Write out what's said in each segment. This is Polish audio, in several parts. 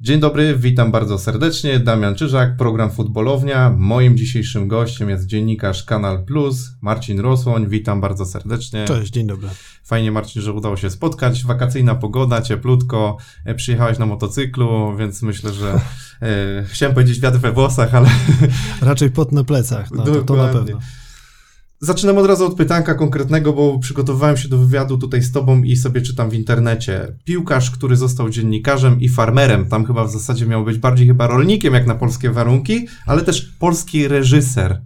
Dzień dobry, witam bardzo serdecznie. Damian Czyżak, program Futbolownia. Moim dzisiejszym gościem jest dziennikarz Kanal Plus, Marcin Rosłoń. Witam bardzo serdecznie. Cześć, dzień dobry. Fajnie, Marcin, że udało się spotkać. Wakacyjna pogoda, cieplutko. E, przyjechałeś na motocyklu, więc myślę, że e, chciałem powiedzieć wiatr we włosach, ale. Raczej pot na plecach, no, to, to na pewno. Zaczynam od razu od pytanka konkretnego, bo przygotowywałem się do wywiadu tutaj z tobą i sobie czytam w internecie. Piłkarz, który został dziennikarzem i farmerem, tam chyba w zasadzie miał być bardziej chyba rolnikiem jak na polskie warunki, ale też polski reżyser.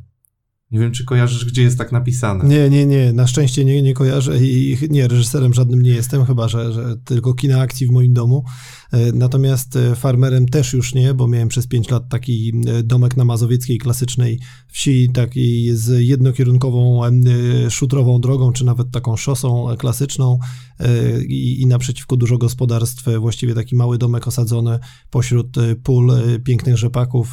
Nie wiem, czy kojarzysz, gdzie jest tak napisane. Nie, nie, nie. Na szczęście nie, nie kojarzę i nie, reżyserem żadnym nie jestem, chyba że, że tylko kina akcji w moim domu. E, natomiast e, farmerem też już nie, bo miałem przez 5 lat taki e, domek na mazowieckiej klasycznej wsi, takiej z jednokierunkową szutrową drogą, czy nawet taką szosą klasyczną i, i naprzeciwko dużo gospodarstw, właściwie taki mały domek osadzony pośród pól, pięknych rzepaków,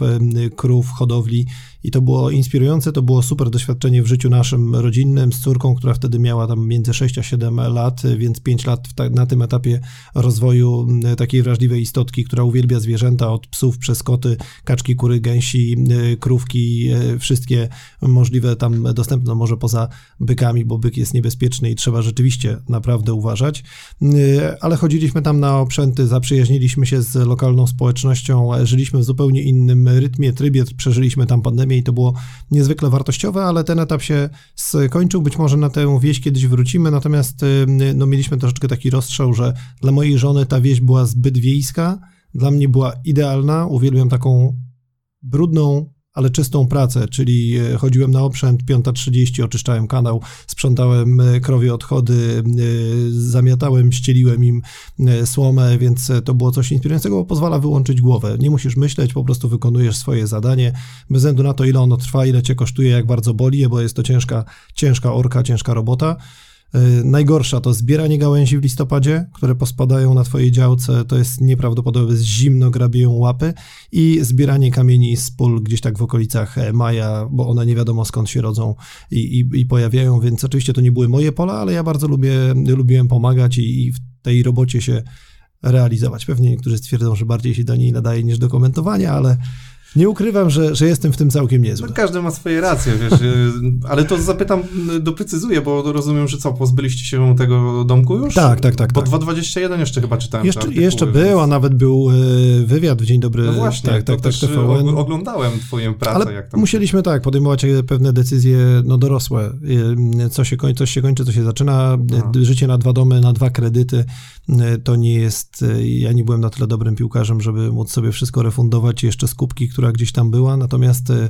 krów, hodowli i to było inspirujące, to było super doświadczenie w życiu naszym rodzinnym z córką, która wtedy miała tam między 6 a 7 lat, więc 5 lat na tym etapie rozwoju takiej wrażliwej istotki, która uwielbia zwierzęta od psów przez koty, kaczki, kury, gęsi, e, krówki, e, wszystkie możliwe tam dostępne, może poza bykami, bo byk jest niebezpieczny i trzeba rzeczywiście naprawdę uważać. E, ale chodziliśmy tam na oprzęty, zaprzyjaźniliśmy się z lokalną społecznością, żyliśmy w zupełnie innym rytmie, trybie, przeżyliśmy tam pandemię i to było niezwykle wartościowe, ale ten etap się skończył. Być może na tę wieś kiedyś wrócimy, natomiast no, mieliśmy troszeczkę taki rozstrzał, że dla mojej żony ta wieś była zbyt wiejska dla mnie była idealna. Uwielbiam taką brudną, ale czystą pracę, czyli e, chodziłem na oprzęt 5.30, oczyszczałem kanał, sprzątałem e, krowie odchody, e, zamiatałem, ścieliłem im słomę, więc to było coś inspirującego, bo pozwala wyłączyć głowę. Nie musisz myśleć, po prostu wykonujesz swoje zadanie, bez względu na to, ile ono trwa, ile cię kosztuje, jak bardzo boli, bo jest to ciężka, ciężka orka, ciężka robota. Y, najgorsza to zbieranie gałęzi w listopadzie, które pospadają na twojej działce, to jest nieprawdopodobne, zimno, grabieją łapy i zbieranie kamieni z pól gdzieś tak w okolicach e, maja, bo one nie wiadomo skąd się rodzą i, i, i pojawiają, więc oczywiście to nie były moje pola, ale ja bardzo lubię, lubiłem pomagać i, i w tej robocie się realizować. Pewnie niektórzy stwierdzą, że bardziej się do niej nadaje niż do komentowania, ale nie ukrywam, że, że jestem w tym całkiem niezły. No, każdy ma swoje racje, wiesz, y, ale to zapytam, y, doprecyzuję, bo rozumiem, że co, pozbyliście się tego domku już? Tak, tak, tak. Bo tak. 2.21 jeszcze chyba czytałem. Jeszcze, artykuły, jeszcze był, więc... a nawet był y, wywiad w Dzień Dobry. No właśnie, tak, tak, tak, TVN. oglądałem twoją pracę. Ale jak tam... musieliśmy tak, podejmować pewne decyzje no, dorosłe. Co się kończy, coś się kończy, co się zaczyna. Aha. Życie na dwa domy, na dwa kredyty, to nie jest, ja nie byłem na tyle dobrym piłkarzem, żeby móc sobie wszystko refundować, jeszcze skupki, która gdzieś tam była, natomiast e,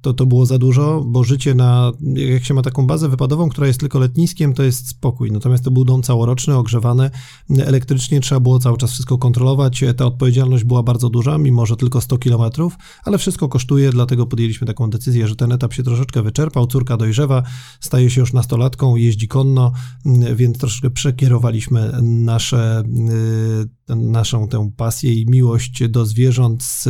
to, to było za dużo, bo życie na, jak się ma taką bazę wypadową, która jest tylko letniskiem, to jest spokój. Natomiast to był dom całoroczny, ogrzewany, elektrycznie trzeba było cały czas wszystko kontrolować. Ta odpowiedzialność była bardzo duża, mimo że tylko 100 kilometrów, ale wszystko kosztuje, dlatego podjęliśmy taką decyzję, że ten etap się troszeczkę wyczerpał. Córka dojrzewa, staje się już nastolatką, jeździ konno, więc troszeczkę przekierowaliśmy nasze, y, naszą tę pasję i miłość do zwierząt z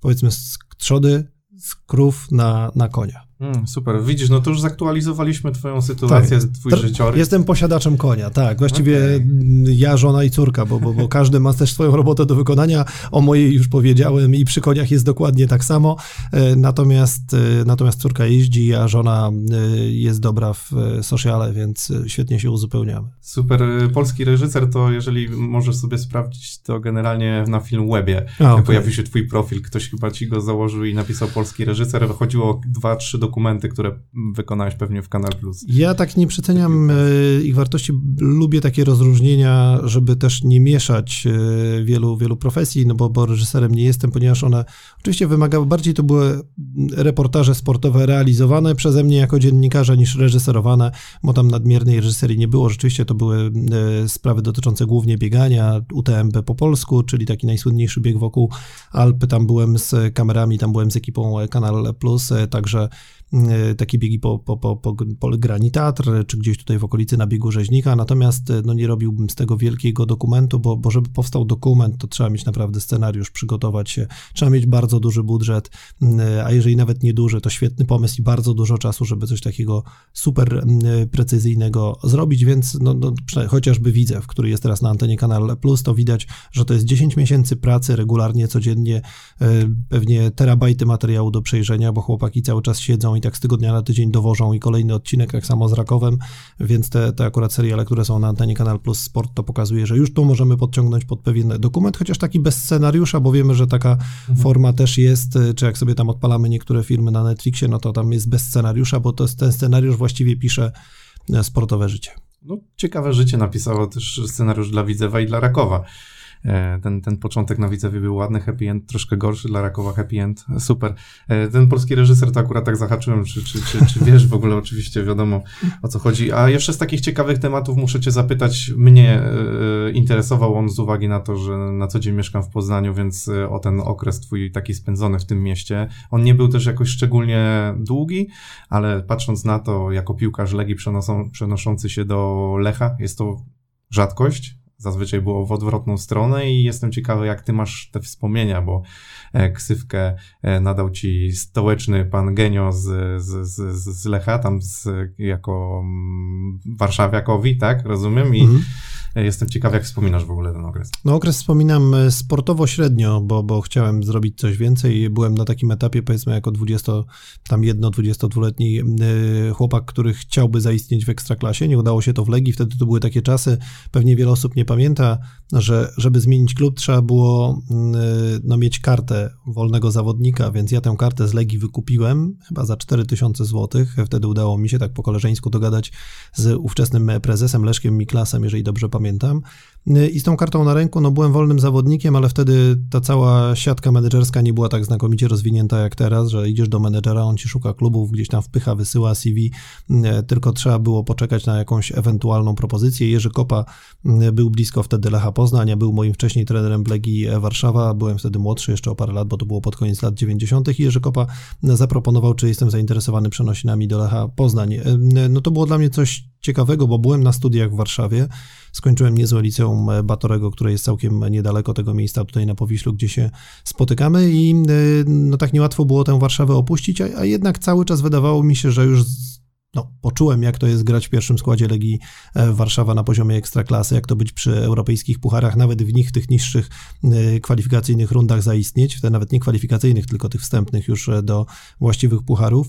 powiedzmy z trzody, z krów na, na konia. Mm, super. Widzisz, no to już zaktualizowaliśmy twoją sytuację, tak. twój życiorys. Jestem posiadaczem konia, tak. Właściwie okay. ja, żona i córka, bo, bo, bo każdy ma też swoją robotę do wykonania. O mojej już powiedziałem i przy koniach jest dokładnie tak samo. E, natomiast, e, natomiast córka jeździ, a żona e, jest dobra w sociale, więc świetnie się uzupełniamy. Super. Polski reżyser to, jeżeli możesz sobie sprawdzić, to generalnie na film Webie okay. pojawił się twój profil. Ktoś chyba ci go założył i napisał polski reżyser. Chodziło o dwa, trzy dokumenty które wykonałeś pewnie w Kanal Plus. Ja tak nie przeceniam e, ich wartości. Lubię takie rozróżnienia, żeby też nie mieszać e, wielu, wielu profesji, no bo, bo reżyserem nie jestem, ponieważ one oczywiście wymagały, bardziej to były reportaże sportowe realizowane przeze mnie jako dziennikarza niż reżyserowane, bo tam nadmiernej reżyserii nie było. Rzeczywiście to były e, sprawy dotyczące głównie biegania, UTMB po polsku, czyli taki najsłynniejszy bieg wokół Alpy. Tam byłem z kamerami, tam byłem z ekipą Kanal Plus, także takie biegi po, po, po, po, po Grani Teatr, czy gdzieś tutaj w okolicy na biegu Rzeźnika, natomiast no, nie robiłbym z tego wielkiego dokumentu, bo, bo żeby powstał dokument, to trzeba mieć naprawdę scenariusz, przygotować się, trzeba mieć bardzo duży budżet, a jeżeli nawet nie duży, to świetny pomysł i bardzo dużo czasu, żeby coś takiego super precyzyjnego zrobić, więc no, no, chociażby widzę, w który jest teraz na antenie Kanal Plus, to widać, że to jest 10 miesięcy pracy regularnie, codziennie, e, pewnie terabajty materiału do przejrzenia, bo chłopaki cały czas siedzą i tak z tygodnia na tydzień dowożą i kolejny odcinek, tak samo z Rakowem, więc te, te akurat seriale, które są na antenie Kanal Plus Sport, to pokazuje, że już tu możemy podciągnąć pod pewien dokument, chociaż taki bez scenariusza, bo wiemy, że taka mhm. forma też jest, e, czy jak sobie tam odpalamy niektóre filmy na Netflixie, no to tam jest bez scenariusza, bo to jest, ten scenariusz właściwie pisze e, sportowe życie. No, ciekawe życie napisało też scenariusz dla Widzewa i dla Rakowa. E, ten, ten początek na Widzewie był ładny, happy end, troszkę gorszy dla Rakowa, happy end, super. E, ten polski reżyser to akurat tak zahaczyłem, czy, czy, czy, czy wiesz w ogóle, oczywiście wiadomo o co chodzi. A jeszcze z takich ciekawych tematów muszę cię zapytać, mnie e, interesował on z uwagi na to, że na co dzień mieszkam w Poznaniu, więc o ten okres twój taki spędzony w tym mieście. On nie był też jakoś szczególnie długi, ale patrząc na to, jako piłkarz Legii przenoszący się do Lecha, jest to rzadkość, zazwyczaj było w odwrotną stronę i jestem ciekawy, jak ty masz te wspomnienia, bo e, ksywkę e, nadał ci stołeczny pan Genio z, z, z, z Lecha, tam z, jako mm, warszawiakowi, tak? Rozumiem? I mhm. E, jestem ciekaw, jak wspominasz w ogóle ten okres. No okres wspominam sportowo średnio, bo, bo chciałem zrobić coś więcej. Byłem na takim etapie, powiedzmy, jako 20, tam jedno, 22-letni chłopak, który chciałby zaistnieć w Ekstraklasie. Nie udało się to w Legii, wtedy to były takie czasy, pewnie wiele osób nie pamięta, że żeby zmienić klub trzeba było mm, no, mieć kartę wolnego zawodnika, więc ja tę kartę z Legii wykupiłem chyba za 4000 zł. Wtedy udało mi się tak po koleżeńsku dogadać z ówczesnym prezesem Leszkiem Miklasem, jeżeli dobrze pamiętam. I z tą kartą na ręku, no byłem wolnym zawodnikiem, ale wtedy ta cała siatka menedżerska nie była tak znakomicie rozwinięta jak teraz, że idziesz do menedżera, on ci szuka klubów, gdzieś tam wpycha, wysyła CV, tylko trzeba było poczekać na jakąś ewentualną propozycję. Jerzy Kopa był blisko wtedy Lecha Poznań, był moim wcześniej trenerem Legii Warszawa, byłem wtedy młodszy jeszcze o parę lat, bo to było pod koniec lat 90. i Jerzy Kopa zaproponował, czy jestem zainteresowany przenosinami do Lecha Poznań. No to było dla mnie coś ciekawego, bo byłem na studiach w Warszawie, skończyłem niezłe liceum Batorego, które jest całkiem niedaleko tego miejsca tutaj na Powiślu, gdzie się spotykamy i no tak niełatwo było tę Warszawę opuścić, a, a jednak cały czas wydawało mi się, że już no, poczułem, jak to jest grać w pierwszym składzie Legii e, Warszawa na poziomie ekstraklasy, jak to być przy europejskich pucharach, nawet w nich, tych niższych e, kwalifikacyjnych rundach zaistnieć, te nawet nie kwalifikacyjnych, tylko tych wstępnych już e, do właściwych pucharów.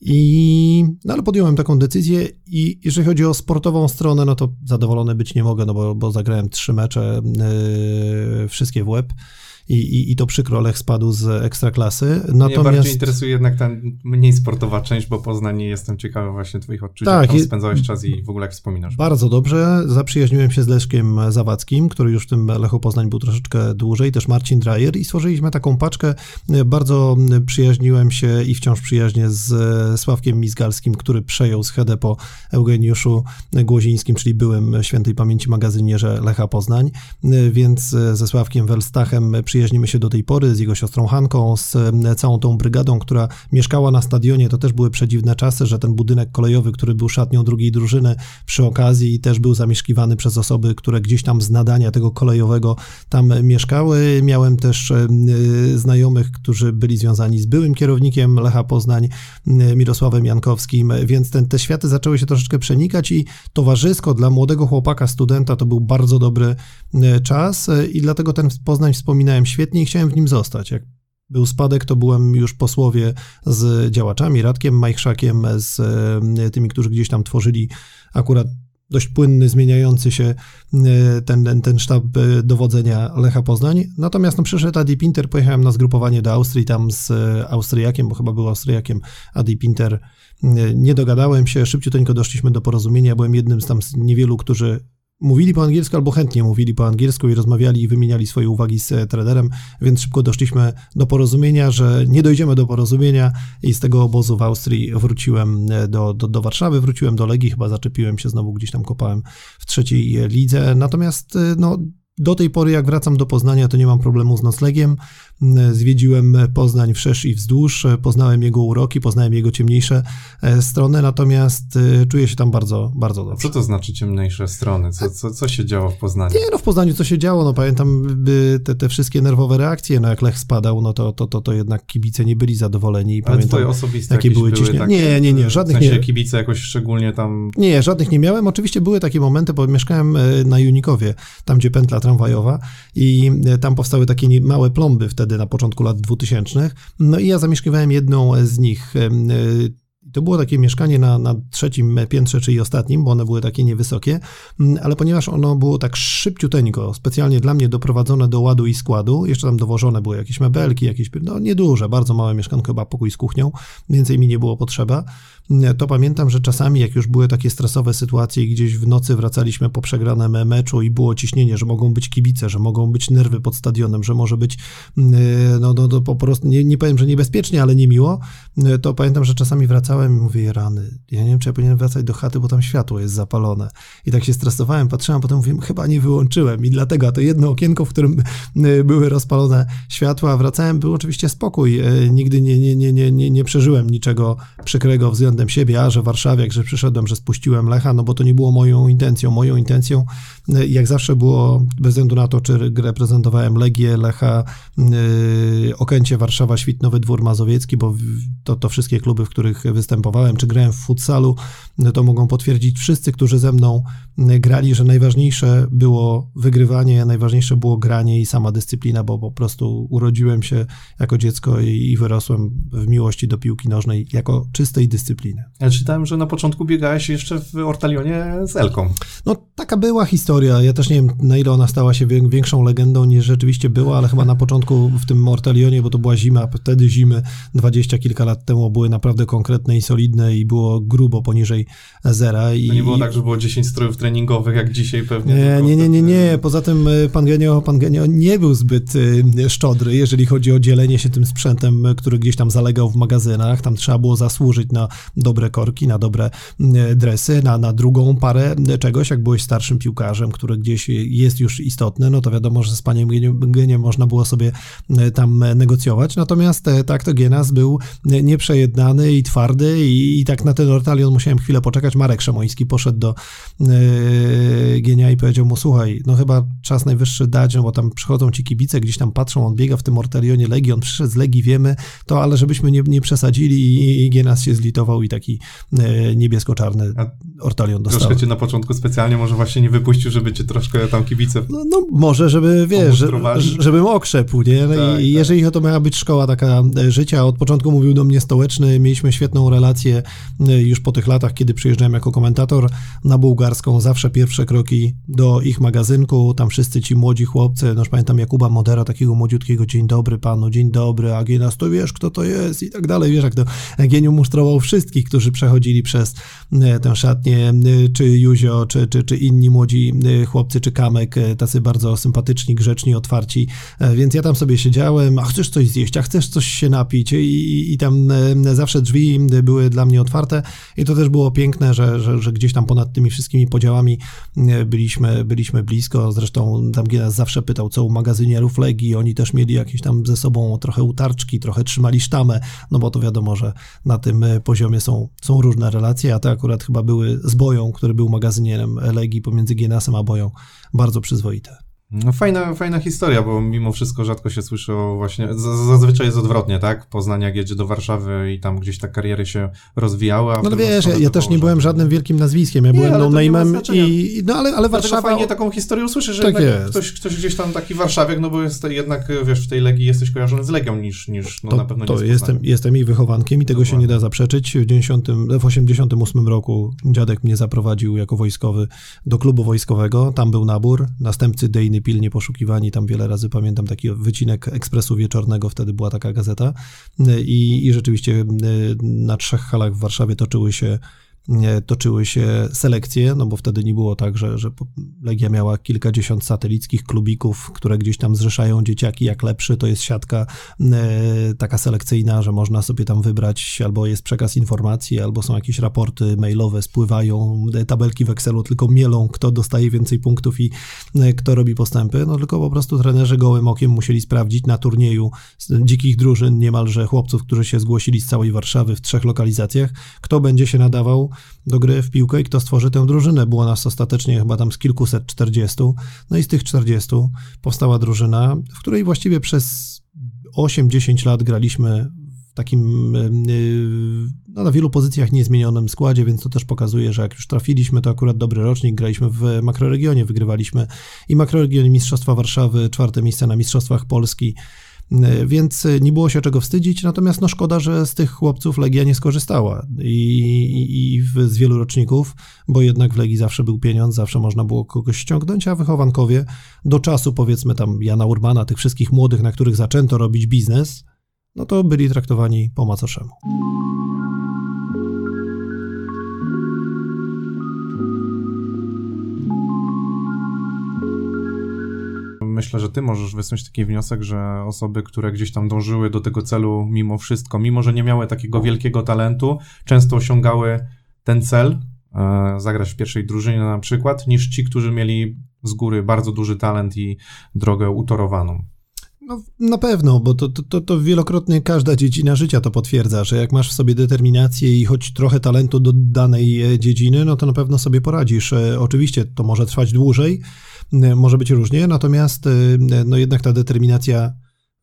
I, no ale podjąłem taką decyzję i jeżeli chodzi o sportową stronę, no to zadowolony być nie mogę, no bo, bo zagrałem trzy mecze, yy, wszystkie w łeb i, i, i to przykro, Lech spadł z ekstraklasy. Natomiast... Mnie bardziej interesuje jednak ta mniej sportowa część, bo Poznań jestem ciekawy właśnie twoich odczuć, tak, jak spędzałeś czas i w ogóle jak wspominasz. Bardzo dobrze, zaprzyjaźniłem się z Leszkiem Zawadzkim, który już w tym Lechu Poznań był troszeczkę dłużej, też Marcin Drajer i stworzyliśmy taką paczkę. Bardzo przyjaźniłem się i wciąż przyjaźnie z Sławkiem Mizgalskim, który przejął schedę po Eugeniuszu Głozińskim, czyli byłym świętej pamięci magazynierze Lecha Poznań, więc ze Sławkiem Welstachem przyjaźniłem przyjaźnimy się do tej pory z jego siostrą Hanką, z całą tą brygadą, która mieszkała na stadionie. To też były przedziwne czasy, że ten budynek kolejowy, który był szatnią drugiej drużyny przy okazji też był zamieszkiwany przez osoby, które gdzieś tam z nadania tego kolejowego tam mieszkały. Miałem też znajomych, którzy byli związani z byłym kierownikiem Lecha Poznań, Mirosławem Jankowskim, więc ten, te światy zaczęły się troszeczkę przenikać i towarzysko dla młodego chłopaka, studenta to był bardzo dobry czas i dlatego ten Poznań wspominałem świetnie i chciałem w nim zostać. Jak był spadek, to byłem już po słowie z działaczami, Radkiem Majchrzakiem, z e, tymi, którzy gdzieś tam tworzyli akurat dość płynny, zmieniający się e, ten, ten, ten sztab e, dowodzenia Lecha Poznań. Natomiast no, przyszedł Adi Pinter, pojechałem na zgrupowanie do Austrii, tam z Austriakiem, bo chyba był Austriakiem Adi Pinter. Nie dogadałem się, szybciuteńko doszliśmy do porozumienia, byłem jednym z tam z niewielu, którzy mówili po angielsku albo chętnie mówili po angielsku i rozmawiali i wymieniali swoje uwagi z e, trenerem, więc szybko doszliśmy do porozumienia, że nie dojdziemy do porozumienia i z tego obozu w Austrii wróciłem e, do, do, do Warszawy, wróciłem do Legii, chyba zaczepiłem się znowu gdzieś tam kopałem w trzeciej lidze, natomiast e, no do tej pory, jak wracam do Poznania, to nie mam problemu z noclegiem. Zwiedziłem Poznań wszerz i wzdłuż, poznałem jego uroki, poznałem jego ciemniejsze e, strony, natomiast e, czuję się tam bardzo, bardzo dobrze. Co to znaczy ciemniejsze strony? Co, co, co się działo w Poznaniu? Nie, no w Poznaniu co się działo, no pamiętam te, te wszystkie nerwowe reakcje, no jak Lech spadał, no to, to, to, to jednak kibice nie byli zadowoleni. Ale pamiętam, twoje osobiste jakie były ciśnie... takie, Nie, nie, nie, żadnych w sensie nie. kibice jakoś szczególnie tam... Nie, żadnych nie miałem. Oczywiście były takie momenty, bo mieszkałem e, na Junikowie, tam gdzie pętla tramwajowa i tam powstały takie małe plomby wtedy na początku lat 2000. No i ja zamieszkiwałem jedną z nich. E, to było takie mieszkanie na, na trzecim piętrze, czyli ostatnim, bo one były takie niewysokie, ale ponieważ ono było tak szybciuteńko, specjalnie dla mnie doprowadzone do ładu i składu, jeszcze tam dowożone były jakieś mebelki, jakieś, no nieduże, bardzo małe mieszkanko, chyba pokój z kuchnią, więcej mi nie było potrzeba, to pamiętam, że czasami jak już były takie stresowe sytuacje i gdzieś w nocy wracaliśmy po przegranym meczu i było ciśnienie, że mogą być kibice, że mogą być nerwy pod stadionem, że może być no, no, no po prostu, nie, nie powiem, że niebezpiecznie, ale niemiło, to pamiętam, że czasami wracałem i mówię, rany, ja nie wiem, czy ja powinienem wracać do chaty, bo tam światło jest zapalone. I tak się stresowałem, patrzyłem, a potem mówię, chyba nie wyłączyłem i dlatego, to jedno okienko, w którym były rozpalone światła, wracałem, był oczywiście spokój, nigdy nie, nie, nie, nie, nie, nie przeżyłem niczego przykrego względem siebie, a że Warszawiak, że przyszedłem, że spuściłem Lecha, no bo to nie było moją intencją. Moją intencją, y, jak zawsze było, bez względu na to, czy reprezentowałem Legię, Lecha, Okęcie, Warszawa, Świtnowy Dwór Mazowiecki, bo to, to wszystkie kluby, w których występowałem, czy grałem w futsalu, to mogą potwierdzić wszyscy, którzy ze mną grali, że najważniejsze było wygrywanie, najważniejsze było granie i sama dyscyplina, bo po prostu urodziłem się jako dziecko i, wyrosłem w miłości do piłki nożnej jako czystej dyscypliny. Ja czytałem, że na początku biegałeś jeszcze w Ortalionie z Elką. No taka była historia. Ja też nie wiem, na ile ona stała się większą legendą niż rzeczywiście była, ale chyba na początku w tym Ortalionie, bo to była zima, wtedy zimy dwadzieścia kilka lat temu były naprawdę konkretne i solidne i było grubo poniżej zera. I, to nie było tak, że było 10 strojów treningowych, jak dzisiaj pewnie. Nie, nie, nie, nie, nie. Poza tym e, pan Genio, pan Genio nie był zbyt e, szczodry, jeżeli chodzi o dzielenie się tym sprzętem, który gdzieś tam zalegał w magazynach. Tam trzeba było zasłużyć na dobre korki, na dobre dresy, na, na drugą parę czegoś, jak byłeś starszym piłkarzem, który gdzieś jest już istotny, no to wiadomo, że z paniem Geniem można było sobie tam negocjować, natomiast e, tak to Gienas był nieprzejednany i twardy i, i tak na ten Ortalion musiałem chwilę poczekać. Marek Szemoński poszedł do yy, Gienia i powiedział mu, słuchaj, no chyba czas najwyższy dać, no bo tam przychodzą ci kibice, gdzieś tam patrzą, on biega w tym Ortalionie Legii, on przyszedł z Legii, wiemy to, ale żebyśmy nie, nie przesadzili i, i Gienas się zlitował i taki e, niebiesko-czarny ortalion dostał. Troszkę cię na początku specjalnie może właśnie nie wypuścił, żeby cię troszkę tam kibice No, no może, żeby, wiesz, że, żebym okrzepł, nie? No tak, i tak. jeżeli to miała być szkoła taka e, życia, od początku mówił do mnie Stołeczny, mieliśmy świetną relację e, już po tych latach, kiedy przyjeżdżałem jako komentator na bułgarską, zawsze pierwsze kroki do ich magazynku, tam wszyscy ci młodzi chłopcy, no pamiętam Jakuba Modera, takiego młodziutkiego, dzień dobry panu, dzień dobry, Agienas, to wiesz, kto to jest i tak dalej, wiesz, jak to Geniu musztrował wszystkich, którzy przechodzili przez e, tę szatnię, czy Juzio, czy, czy, czy inni młodzi e, chłopcy, czy Kamek, tacy bardzo sympatyczni, grzeczni, otwarci, więc ja tam sobie siedziałem, a chcesz coś zjeść, a chcesz coś się napić? I, i tam zawsze drzwi były dla mnie otwarte. I to też było piękne, że, że, że gdzieś tam ponad tymi wszystkimi podziałami byliśmy, byliśmy blisko, zresztą tam nas zawsze pytał, co u magazynierów Legii, oni też mieli jakieś tam ze sobą trochę utarczki, trochę trzymali sztamę, no bo to wiadomo, że na tym poziomie są, są różne relacje, a te akurat chyba były z Boją, który był magazynierem Legii pomiędzy Gienasem a Boją, bardzo przyzwoite. No fajna, fajna historia, bo mimo wszystko rzadko się słyszy o właśnie, zazwyczaj jest odwrotnie, tak? Poznania jak jedzie do Warszawy i tam gdzieś ta kariery się rozwijały. No wiesz, ja, ja też nie byłem żadnym wielkim nazwiskiem, ja nie, byłem no-name'em i, no ale, ale Warszawa... fajnie taką historię usłyszy, że tak ktoś, ktoś gdzieś tam taki warszawiak, no bo jest jednak, wiesz, w tej Legii jesteś kojarzony z Legią niż, niż no to, na pewno to nie jestem, jestem jej wychowankiem i tego Dokładnie. się nie da zaprzeczyć. W, 90, w 88 roku dziadek mnie zaprowadził jako wojskowy do klubu wojskowego, tam był nabór, następcy Dejny pilnie poszukiwani Pani tam wiele razy pamiętam taki wycinek Ekspresu Wieczornego, wtedy była taka gazeta. I, i rzeczywiście y, na trzech halach w Warszawie toczyły się toczyły się selekcje, no bo wtedy nie było tak, że, że Legia miała kilkadziesiąt satelickich klubików, które gdzieś tam zrzeszają dzieciaki, jak lepszy, to jest siatka taka selekcyjna, że można sobie tam wybrać, albo jest przekaz informacji, albo są jakieś raporty mailowe, spływają, tabelki w Excelu tylko mielą, kto dostaje więcej punktów i kto robi postępy, no tylko po prostu trenerzy gołym okiem musieli sprawdzić na turnieju dzikich drużyn, niemalże chłopców, którzy się zgłosili z całej Warszawy w trzech lokalizacjach, kto będzie się nadawał do gry w piłkę i kto stworzy tę drużynę. Było nas ostatecznie chyba tam z kilkuset czterdziestu, no i z tych czterdziestu powstała drużyna, w której właściwie przez 8-10 lat graliśmy w takim no, na wielu pozycjach niezmienionym składzie, więc to też pokazuje, że jak już trafiliśmy, to akurat dobry rocznik, graliśmy w makroregionie, wygrywaliśmy i makroregion Mistrzostwa Warszawy, czwarte miejsce na Mistrzostwach Polski, więc nie było się czego wstydzić, natomiast no szkoda, że z tych chłopców Legia nie skorzystała i, i, i z wielu roczników, bo jednak w Legii zawsze był pieniądz, zawsze można było kogoś ściągnąć, a wychowankowie do czasu powiedzmy tam Jana Urbana, tych wszystkich młodych, na których zaczęto robić biznes, no to byli traktowani po macoszemu. Myślę, że ty możesz wysnuć taki wniosek, że osoby, które gdzieś tam dążyły do tego celu mimo wszystko, mimo że nie miały takiego wielkiego talentu, często osiągały ten cel, e, zagrać w pierwszej drużynie na przykład, niż ci, którzy mieli z góry bardzo duży talent i drogę utorowaną. No, na pewno, bo to, to, to wielokrotnie każda dziedzina życia to potwierdza, że jak masz w sobie determinację i choć trochę talentu do danej e, dziedziny, no to na pewno sobie poradzisz. E, oczywiście to może trwać dłużej, może być różnie, natomiast no jednak ta determinacja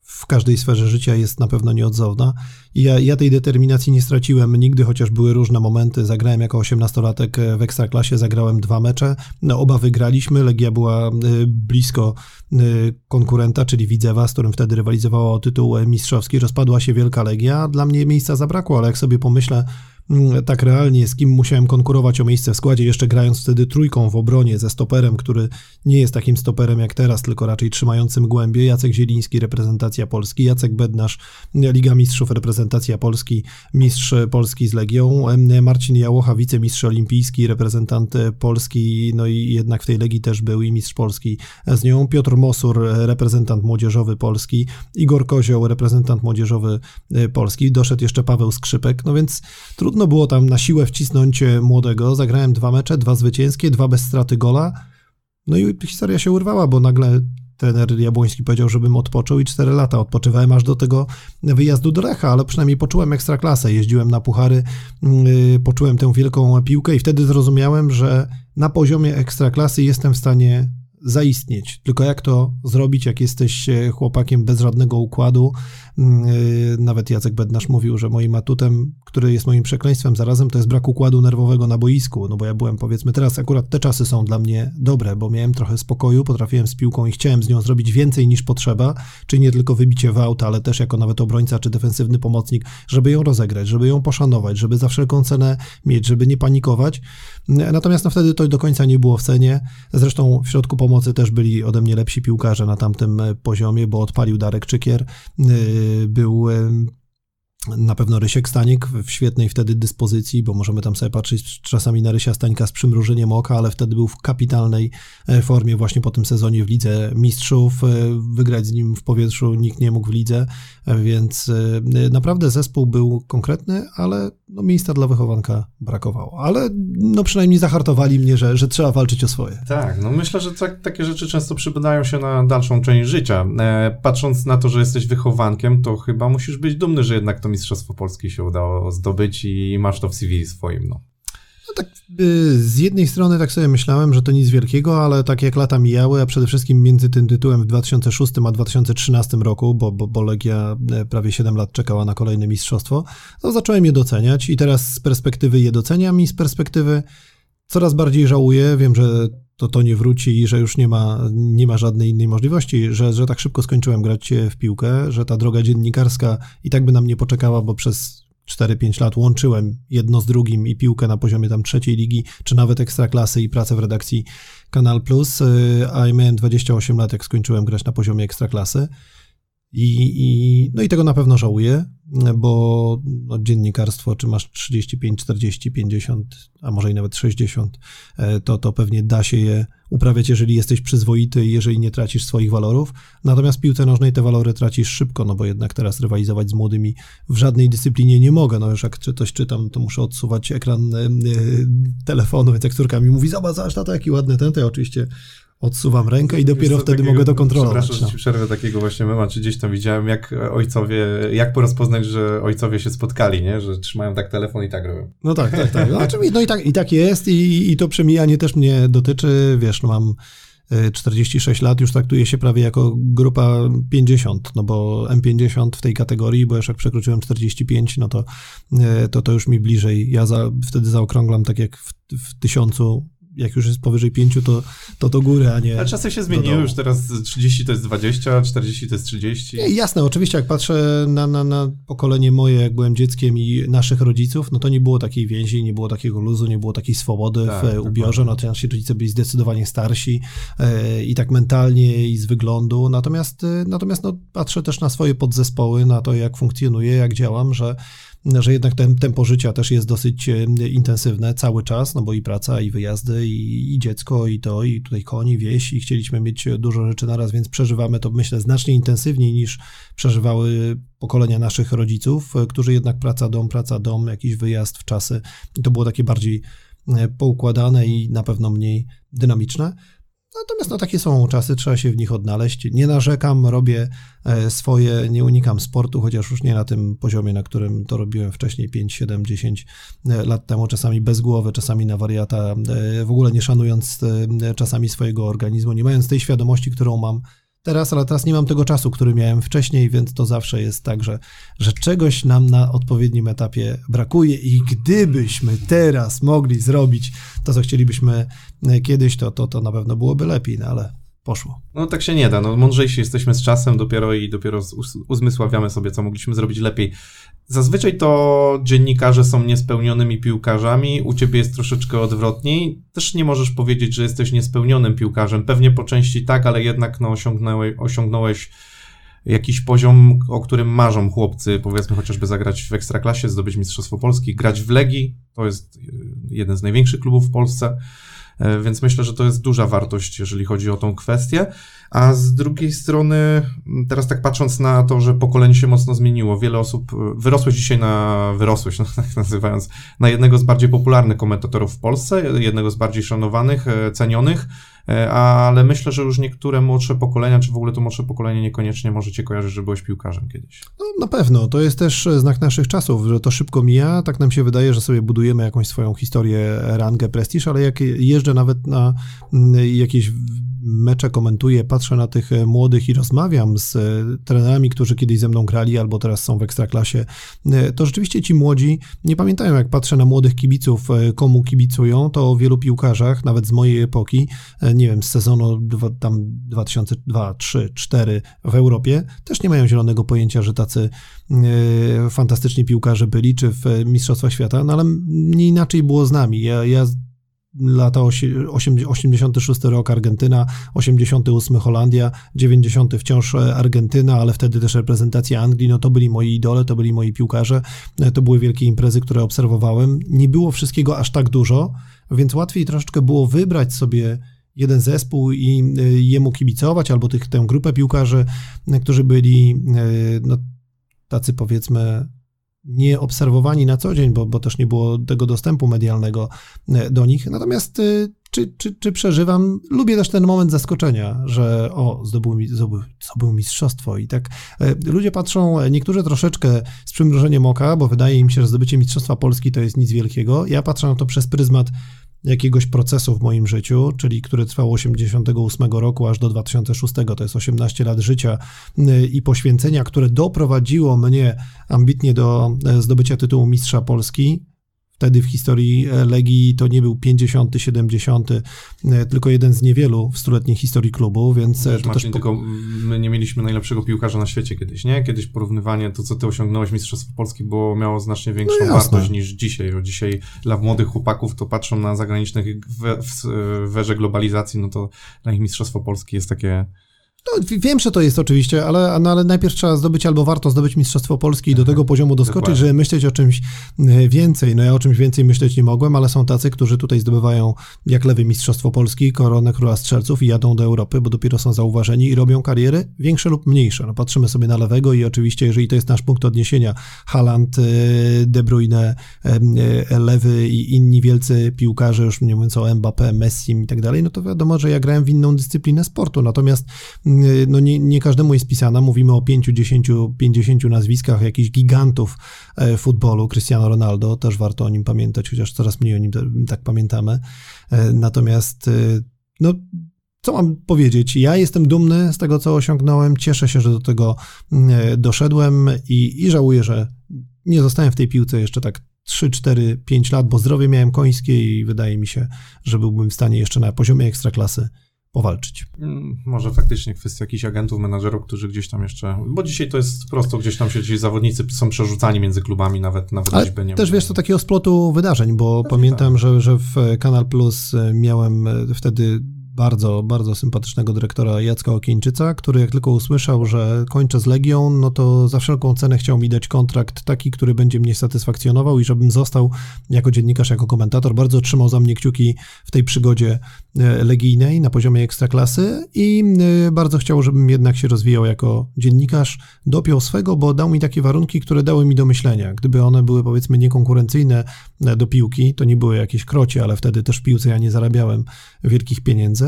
w każdej sferze życia jest na pewno nieodzowna. Ja, ja tej determinacji nie straciłem nigdy, chociaż były różne momenty. Zagrałem jako 18-latek w Ekstraklasie, zagrałem dwa mecze. No, oba wygraliśmy. Legia była y, blisko y, konkurenta, czyli Widzewa, z którym wtedy rywalizowała o tytuł mistrzowski. Rozpadła się Wielka Legia. Dla mnie miejsca zabrakło, ale jak sobie pomyślę, tak realnie, z kim musiałem konkurować o miejsce w składzie, jeszcze grając wtedy trójką w obronie ze stoperem, który nie jest takim stoperem jak teraz, tylko raczej trzymającym głębie. Jacek Zieliński, reprezentacja Polski, Jacek Bednarz, Liga Mistrzów, reprezentacja Polski, mistrz Polski z Legią, Marcin Jałocha, wicemistrz olimpijski, reprezentant Polski, no i jednak w tej Legii też był i mistrz Polski z nią, Piotr Mosur, reprezentant młodzieżowy Polski, Igor Kozioł, reprezentant młodzieżowy Polski, doszedł jeszcze Paweł Skrzypek, no więc trudno Trudno było tam na siłę wcisnąć e, młodego. Zagrałem dwa mecze, dwa zwycięskie, dwa bez straty gola. No i historia się urwała, bo nagle trener Jabłoński powiedział, żebym odpoczął i cztery lata odpoczywałem aż do tego wyjazdu do Recha, ale przynajmniej poczułem ekstraklasę. Jeździłem na puchary, yy, poczułem tę wielką piłkę i wtedy zrozumiałem, że na poziomie ekstraklasy jestem w stanie zaistnieć. Tylko jak to zrobić, jak jesteś e, chłopakiem bez żadnego układu? Mm, e, nawet Jacek Bednarz mówił, że moim atutem, który jest moim przekleństwem zarazem, to jest brak układu nerwowego na boisku. No bo ja byłem, powiedzmy, teraz akurat te czasy są dla mnie dobre, bo miałem trochę spokoju, potrafiłem z piłką i chciałem z nią zrobić więcej niż potrzeba, czyli nie tylko wybicie w auta, ale też jako nawet obrońca czy defensywny pomocnik, żeby ją rozegrać, żeby ją poszanować, żeby za wszelką cenę mieć, żeby nie panikować. Natomiast no wtedy to do końca nie było w cenie. Zresztą w środku pomocy też byli ode mnie lepsi piłkarze na tamtym e, poziomie, bo odpalił Darek Czykier, e, był e, na pewno Rysiek Stanik w świetnej wtedy dyspozycji, bo możemy tam sobie patrzeć czasami na Rysia Stańka z przymrużeniem oka, ale wtedy był w kapitalnej e, formie właśnie po tym sezonie w Lidze Mistrzów. E, wygrać z nim w powietrzu nikt nie mógł w lidze, e, więc naprawdę zespół był konkretny, ale no, miejsca dla wychowanka brakowało. Ale no przynajmniej zahartowali mnie, że, że trzeba walczyć o swoje. Tak, no myślę, że tak, takie rzeczy często przypadają się na dalszą część życia. patrząc na to, że jesteś wychowankiem, to chyba musisz być dumny, że jednak to Mistrzostwo Polski się udało zdobyć i masz to w CV swoim, no. No tak, y, z jednej strony tak sobie myślałem, że to nic wielkiego, ale tak jak lata mijały, a przede wszystkim między tym tytułem w 2006 a 2013 roku, bo, bo, bo Legia e, prawie 7 lat czekała na kolejne mistrzostwo, to zacząłem je doceniać i teraz z perspektywy je doceniam i z perspektywy coraz bardziej żałuję. Wiem, że to to nie wróci i że już nie ma, nie ma żadnej innej możliwości, że, że tak szybko skończyłem grać w piłkę, że ta droga dziennikarska i tak by nam nie poczekała, bo przez 4-5 lat łączyłem jedno z drugim i piłkę na poziomie tam trzeciej ligi, czy nawet ekstraklasy i pracę w redakcji Kanal Plus, y, a ja miałem 28 lat, jak skończyłem grać na poziomie ekstraklasy. I, I, no i tego na pewno żałuję, bo no, dziennikarstwo, czy masz 35, 40, 50, a może i nawet 60, e, to, to pewnie da się je uprawiać, jeżeli jesteś przyzwoity i jeżeli nie tracisz swoich walorów. Natomiast w piłce nożnej te walory tracisz szybko, no bo jednak teraz rywalizować z młodymi w żadnej dyscyplinie nie mogę. No już jak coś czytam, to muszę odsuwać ekran e, telefonu, więc jak córka mi mówi, zobacz, zobacz, to jaki ładny ten, to ja oczywiście odsuwam rękę i dopiero co, wtedy takiego, mogę to kontrolować. Przepraszam, no. że ci przerwę takiego właśnie mema, czy gdzieś tam widziałem, jak ojcowie, jak porozpoznać, że ojcowie się spotkali, nie? Że trzymają tak telefon i tak robią. No tak, tak, tak. No, no i, tak i tak jest i, i to przemijanie też mnie dotyczy, wiesz, no mam 46 y, lat już traktuje się prawie jako grupa 50, no bo M50 w tej kategorii, bo już jak przekroczyłem 45, no to, y, to, to już mi bliżej. Ja za, wtedy zaokrąglam tak jak w, w tysiącu jak już jest powyżej 5, to to, to góry, a nie. Ale czasy się zmieniły, już teraz 30 to jest 20, 40 to jest 30. Nie, jasne, oczywiście, jak patrzę na, na, na pokolenie moje, jak byłem dzieckiem i naszych rodziców, no to nie było takiej więzi, nie było takiego luzu, nie było takiej swobody tak, w ubiorze. No to nasi rodzice byli zdecydowanie starsi e, i tak mentalnie, i z wyglądu. Natomiast, e, natomiast no, patrzę też na swoje podzespoły, na to, jak funkcjonuję, jak działam, że że jednak ten tempo życia też jest dosyć e, intensywne cały czas, no bo i praca, i wyjazdy, i, i dziecko, i to, i tutaj koni, wieś, i chcieliśmy mieć dużo rzeczy naraz, więc przeżywamy to, myślę, znacznie intensywniej niż przeżywały pokolenia naszych rodziców, e, którzy jednak praca, dom, praca, dom, jakiś wyjazd w czasy, to było takie bardziej e, poukładane i na pewno mniej dynamiczne. Natomiast no, takie są czasy, trzeba się w nich odnaleźć. Nie narzekam, robię e, swoje, nie unikam sportu, chociaż już nie na tym poziomie, na którym to robiłem wcześniej 5, 7, 10 lat temu, czasami bez głowy, czasami na wariata, e, w ogóle nie szanując e, czasami swojego organizmu, nie mając tej świadomości, którą mam teraz, ale teraz nie mam tego czasu, który miałem wcześniej, więc to zawsze jest tak, że, że czegoś nam na odpowiednim etapie brakuje i gdybyśmy teraz mogli zrobić to, co chcielibyśmy kiedyś, to, to, to na pewno byłoby lepiej, no ale poszło. No tak się nie da. No, mądrzejsi jesteśmy z czasem dopiero i dopiero uzmysławiamy sobie, co mogliśmy zrobić lepiej. Zazwyczaj to dziennikarze są niespełnionymi piłkarzami, u ciebie jest troszeczkę odwrotniej. Też nie możesz powiedzieć, że jesteś niespełnionym piłkarzem. Pewnie po części tak, ale jednak no, osiągnąłeś, osiągnąłeś jakiś poziom, o którym marzą chłopcy, powiedzmy chociażby zagrać w Ekstraklasie, zdobyć Mistrzostwo Polski, grać w Legii, to jest jeden z największych klubów w Polsce. E, więc myślę, że to jest duża wartość, jeżeli chodzi o tą kwestię. A z drugiej strony, teraz tak patrząc na to, że pokolenie się mocno zmieniło, wiele osób, e, wyrosłeś dzisiaj na, wyrosłeś, no, tak nazywając, na jednego z bardziej popularnych komentatorów w Polsce, jednego z bardziej szanowanych, e, cenionych, ale myślę, że już niektóre młodsze pokolenia, czy w ogóle to młodsze pokolenie niekoniecznie możecie kojarzyć, że byłeś piłkarzem kiedyś. No na pewno, to jest też znak naszych czasów, że to szybko mija, tak nam się wydaje, że sobie budujemy jakąś swoją historię, rangę, prestiż, ale jak jeżdżę nawet na mm, jakieś mecze komentuję, patrzę na tych e, młodych i rozmawiam z e, trenerami, którzy kiedyś ze mną grali albo teraz są w ekstraklasie, e, to rzeczywiście ci młodzi nie pamiętają, jak patrzę na młodych kibiców, komu kibicują, to o wielu piłkarzach, nawet z mojej epoki, nie wiem, z sezonu dwa, tam 2002, 3, 4 w Europie, też nie mają zielonego pojęcia, że tacy fantastyczni piłkarze byli, czy w Mistrzostwach Świata, no ale nie inaczej było z nami. Ja, ja lata 86 rok Argentyna, 88 Holandia, 90 wciąż Argentyna, ale wtedy też reprezentacja Anglii, no to byli moi idole, to byli moi piłkarze, to były wielkie imprezy, które obserwowałem. Nie było wszystkiego aż tak dużo, więc łatwiej troszeczkę było wybrać sobie jeden zespół i y, jemu kibicować, albo tych, tę grupę piłkarzy, którzy byli no, tacy powiedzmy nie obserwowani na co dzień, bo, bo też nie było tego dostępu medialnego e, do nich. Natomiast e, czy, czy, czy przeżywam? Lubię też ten moment zaskoczenia, że o, zdobył, mi, zdobył, zdobył mistrzostwo i tak e, ludzie patrzą, niektórzy troszeczkę z przymrużeniem oka, bo wydaje im się, że zdobycie mistrzostwa Polski to jest nic wielkiego. Ja patrzę na to przez pryzmat jakiegoś procesu w moim życiu, czyli który trwał 88 roku aż do 2006, to jest 18 lat życia y, i poświęcenia, które doprowadziło mnie ambitnie do e, zdobycia tytułu mistrza Polski. Wtedy w historii e, Legii to nie był 50, 70, e, tylko jeden z niewielu w stuletniej historii klubu, więc Wiesz, to Marcin, też... tylko my nie mieliśmy najlepszego piłkarza na świecie kiedyś, nie? Kiedyś porównywanie to, co ty osiągnąłeś Mistrzostwo Polski, było, miało znacznie większą no wartość niż dzisiaj. Bo dzisiaj dla młodych chłopaków to patrzą na zagranicznych we, w, w werze globalizacji, no to dla nich Mistrzostwo Polski jest takie No, wiem, że to jest oczywiście, ale, no, ale najpierw trzeba zdobyć albo warto zdobyć Mistrzostwo Polski i do tego poziomu doskoczyć, Dokładnie. żeby myśleć o czymś e, więcej. No ja o czymś więcej myśleć nie mogłem, ale są tacy, którzy tutaj zdobywają jak lewy Mistrzostwo Polski, koronę Króla Strzelców i jadą do Europy, bo dopiero są zauważeni i robią kariery większe lub mniejsze. No, patrzymy sobie na lewego i oczywiście, jeżeli to jest nasz punkt odniesienia, Haaland, e, De Bruyne, e, Lewy i inni wielcy piłkarze, już nie mówiąc o Mbappé, Messi i tak dalej, no to wiadomo, że ja grałem w inną dyscyplinę sportu. Natomiast no nie, nie każdemu jest pisana. Mówimy o 5, 10, 50 nazwiskach jakichś gigantów e, futbolu. Cristiano Ronaldo, też warto o nim pamiętać, chociaż coraz mniej o nim tak pamiętamy. E, natomiast, e, no, co mam powiedzieć? Ja jestem dumny z tego, co osiągnąłem. Cieszę się, że do tego doszedłem i, i żałuję, że nie zostałem w tej piłce jeszcze tak 3, 4, 5 lat, bo zdrowie miałem końskie i wydaje mi się, że byłbym w stanie jeszcze na poziomie ekstraklasy powalczyć. Mm, może faktycznie kwestia jakichś agentów, menadżerów, którzy gdzieś tam jeszcze, bo dzisiaj to jest prosto, gdzieś tam się ci zawodnicy są przerzucani między klubami, nawet nawet Ale nie też wiesz, to takiego splotu wydarzeń, bo Pewnie pamiętam, tak. że, że w Kanal Plus miałem wtedy bardzo, bardzo sympatycznego dyrektora Jacka Okieńczyca, który jak tylko usłyszał, że kończę z Legią, no to za wszelką cenę chciał mi dać kontrakt taki, który będzie mnie satysfakcjonował i żebym został jako dziennikarz, jako komentator. Bardzo trzymał za mnie kciuki w tej przygodzie e, legijnej na poziomie ekstraklasy i e, bardzo chciał, żebym jednak się rozwijał jako dziennikarz. Dopiął swego, bo dał mi takie warunki, które dały mi do myślenia. Gdyby one były powiedzmy niekonkurencyjne do piłki, to nie były jakieś krocie, ale wtedy też w piłce ja nie zarabiałem wielkich pieniędzy,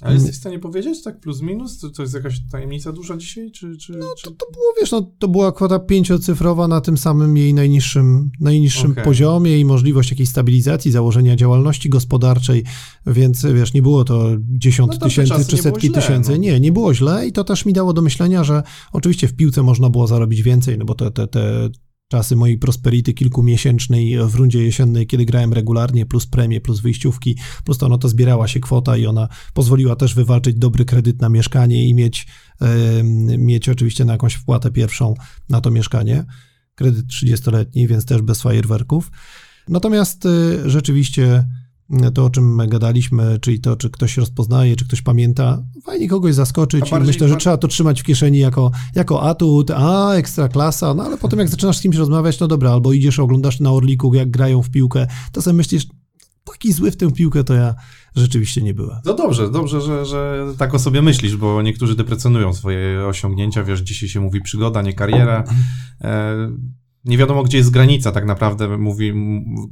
ale jesteś w stanie powiedzieć, tak plus minus? To, to jest jakaś tajemnica duża dzisiaj? Czy, czy, no. To, to było, wiesz, no, to była kwota pięciocyfrowa na tym samym jej najniższym, najniższym okay. poziomie i możliwość jakiejś stabilizacji, założenia działalności gospodarczej, więc wiesz, nie było to dziesiąt no tysięcy czy setki źle, tysięcy. No. Nie, nie było źle i to też mi dało do myślenia, że oczywiście w piłce można było zarobić więcej, no bo te, te, te czasy mojej prosperity kilkumiesięcznej w rundzie jesiennej, kiedy grałem regularnie, plus premie, plus wyjściówki, plus to, no to zbierała się kwota i ona pozwoliła też wywalczyć dobry kredyt na mieszkanie i mieć, yy, mieć oczywiście na jakąś wpłatę pierwszą na to mieszkanie. Kredyt 30-letni, więc też bez fajerwerków. Natomiast yy, rzeczywiście to, o czym gadaliśmy, czyli to, czy ktoś rozpoznaje, czy ktoś pamięta, fajnie kogoś zaskoczyć i myślę, że trzeba to trzymać w kieszeni jako, jako atut, a ekstra klasa, no ale potem jak zaczynasz z kimś rozmawiać, no dobra, albo idziesz, oglądasz na Orliku, jak grają w piłkę, to sobie myślisz, taki zły w tę piłkę to ja rzeczywiście nie byłem. No dobrze, dobrze, że, że tak o sobie myślisz, bo niektórzy deprecjonują swoje osiągnięcia, wiesz, dzisiaj się mówi przygoda, nie kariera. E, nie wiadomo, gdzie jest granica tak naprawdę, mówi,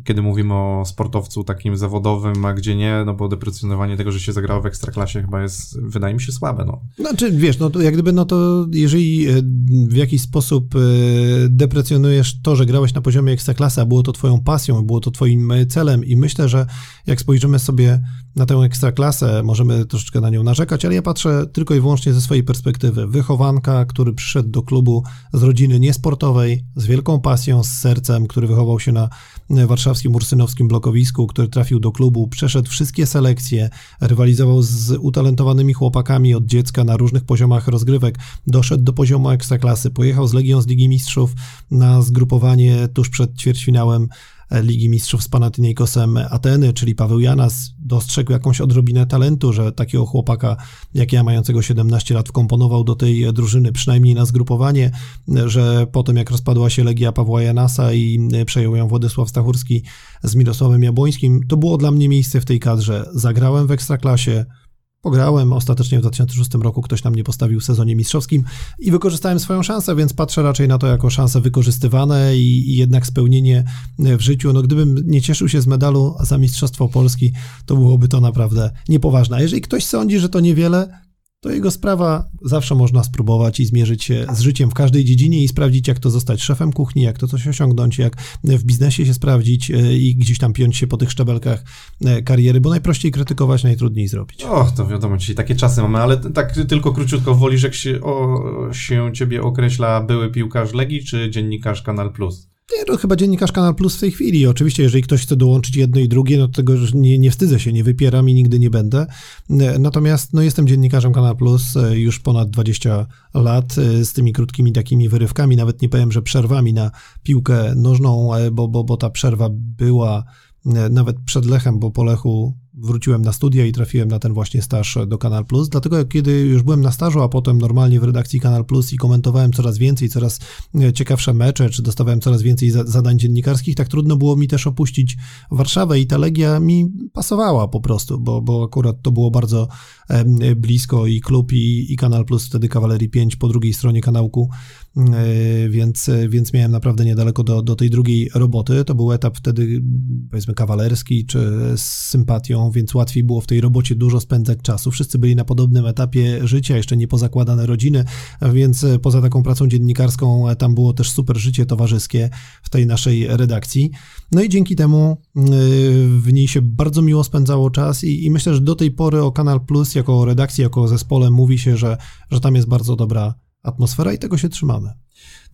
kiedy mówimy o sportowcu takim zawodowym, a gdzie nie, no bo deprecjonowanie tego, że się zagrało w ekstraklasie chyba jest, wydaje mi się, słabe. No. Znaczy, wiesz, no to jak gdyby, no to jeżeli e, w jakiś sposób e, deprecjonujesz to, że grałeś na poziomie ekstraklasy, a było to twoją pasją, było to twoim e, celem i myślę, że jak spojrzymy sobie na tę ekstraklasę, możemy troszeczkę na nią narzekać, ale ja patrzę tylko i wyłącznie ze swojej perspektywy. Wychowanka, który przyszedł do klubu z rodziny niesportowej, z wielką pasją, z sercem, który wychował się na warszawskim ursynowskim blokowisku, który trafił do klubu, przeszedł wszystkie selekcje, rywalizował z utalentowanymi chłopakami od dziecka na różnych poziomach rozgrywek, doszedł do poziomu ekstraklasy, pojechał z Legią z Ligi Mistrzów na zgrupowanie tuż przed ćwierćfinałem Ligi Mistrzów z Panathinaikosem Ateny, czyli Paweł Janas, dostrzegł jakąś odrobinę talentu, że takiego chłopaka jak ja, mającego 17 lat, wkomponował do tej drużyny, przynajmniej na zgrupowanie, że potem jak rozpadła się Legia Pawła Janasa i przejął ją Władysław Stachurski z Mirosławem Jabłońskim, to było dla mnie miejsce w tej kadrze. Zagrałem w Ekstraklasie, Pograłem, ostatecznie w 2006 roku ktoś nam nie postawił w sezonie mistrzowskim i wykorzystałem swoją szansę, więc patrzę raczej na to jako szanse wykorzystywane i, i, jednak spełnienie w życiu. No gdybym nie cieszył się z medalu za Mistrzostwo Polski, to byłoby to naprawdę niepoważne. Jeżeli ktoś sądzi, że to niewiele, to jego sprawa zawsze można spróbować i zmierzyć się z życiem w każdej dziedzinie i sprawdzić, jak to zostać szefem kuchni, jak to coś osiągnąć, jak w biznesie się sprawdzić e, i gdzieś tam piąć się po tych szczebelkach e, kariery, bo najprościej krytykować, najtrudniej zrobić. Och, to wiadomo, dzisiaj takie czasy mamy, ale tak tylko króciutko, wolisz, jak się, o, się ciebie określa były piłkarz Legii czy dziennikarz Kanal Plus? Nie, no chyba dziennikarz Kanal Plus w tej chwili. Oczywiście, jeżeli ktoś chce dołączyć jedno i drugie, no to tego nie, nie wstydzę się, nie wypieram i nigdy nie będę. Natomiast no, jestem dziennikarzem Kanal Plus e, już ponad 20 lat e, z tymi krótkimi takimi wyrywkami, nawet nie powiem, że przerwami na piłkę nożną, e, bo, bo, bo ta przerwa była nawet przed Lechem, bo po Lechu wróciłem na studia i trafiłem na ten właśnie staż do Kanal Plus. Dlatego kiedy już byłem na stażu, a potem normalnie w redakcji Kanal Plus i komentowałem coraz więcej, coraz e, ciekawsze mecze, czy dostawałem coraz więcej zadań dziennikarskich, tak trudno było mi też opuścić Warszawę i ta Legia mi pasowała po prostu, bo, bo akurat to było bardzo blisko i klub i, i Kanal Plus, wtedy Kawalerii 5 po drugiej stronie kanałku E, więc, więc miałem naprawdę niedaleko do, do tej drugiej roboty. To był etap wtedy, powiedzmy, kawalerski czy z sympatią, więc łatwiej było w tej robocie dużo spędzać czasu. Wszyscy byli na podobnym etapie życia, jeszcze nie pozakładane rodziny, więc poza taką pracą dziennikarską tam było też super życie towarzyskie w tej naszej redakcji. No i dzięki temu e, w niej się bardzo miło spędzało czas i, i myślę, że do tej pory o Kanal Plus jako redakcji, jako zespole mówi się, że, że tam jest bardzo dobra atmosfera i tego się trzymamy.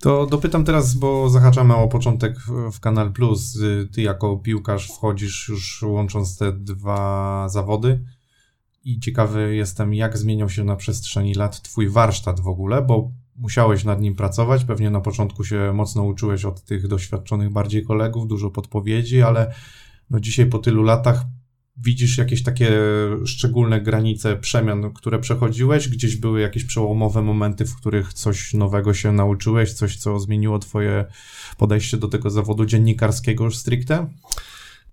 To dopytam teraz, bo zahaczamy o początek w Kanal Plus. Ty jako piłkarz wchodzisz już łącząc te dwa zawody i ciekawy jestem, jak zmieniał się na przestrzeni lat twój warsztat w ogóle, bo musiałeś nad nim pracować. Pewnie na początku się mocno uczyłeś od tych doświadczonych bardziej kolegów, dużo podpowiedzi, ale no dzisiaj po tylu latach widzisz jakieś takie szczególne granice przemian, które przechodziłeś? Gdzieś były jakieś przełomowe momenty, w których coś nowego się nauczyłeś, coś, co zmieniło twoje podejście do tego zawodu dziennikarskiego stricte?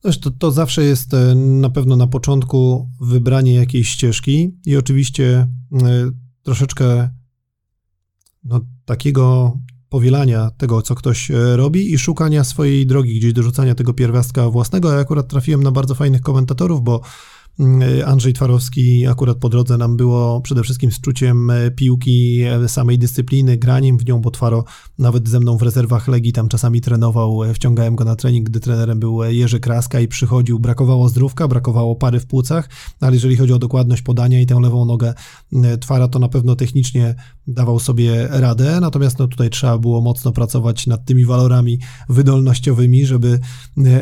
To, to zawsze jest e, na pewno na początku wybranie jakiejś ścieżki i oczywiście e, troszeczkę no, takiego powielania tego, co ktoś e, robi i szukania swojej drogi, gdzieś dorzucania tego pierwiastka własnego. Ja akurat trafiłem na bardzo fajnych komentatorów, bo Andrzej Twarowski akurat po drodze nam było przede wszystkim z czuciem e, piłki, e, samej dyscypliny, graniem w nią, bo Twaro nawet ze mną w rezerwach Legii tam czasami trenował, e, wciągałem go na trening, gdy trenerem był Jerzy Kraska i przychodził, brakowało zdrówka, brakowało pary w płucach, ale jeżeli chodzi o dokładność podania i tę lewą nogę Twara, to na pewno technicznie dawał sobie radę, natomiast no tutaj trzeba było mocno pracować nad tymi walorami wydolnościowymi, żeby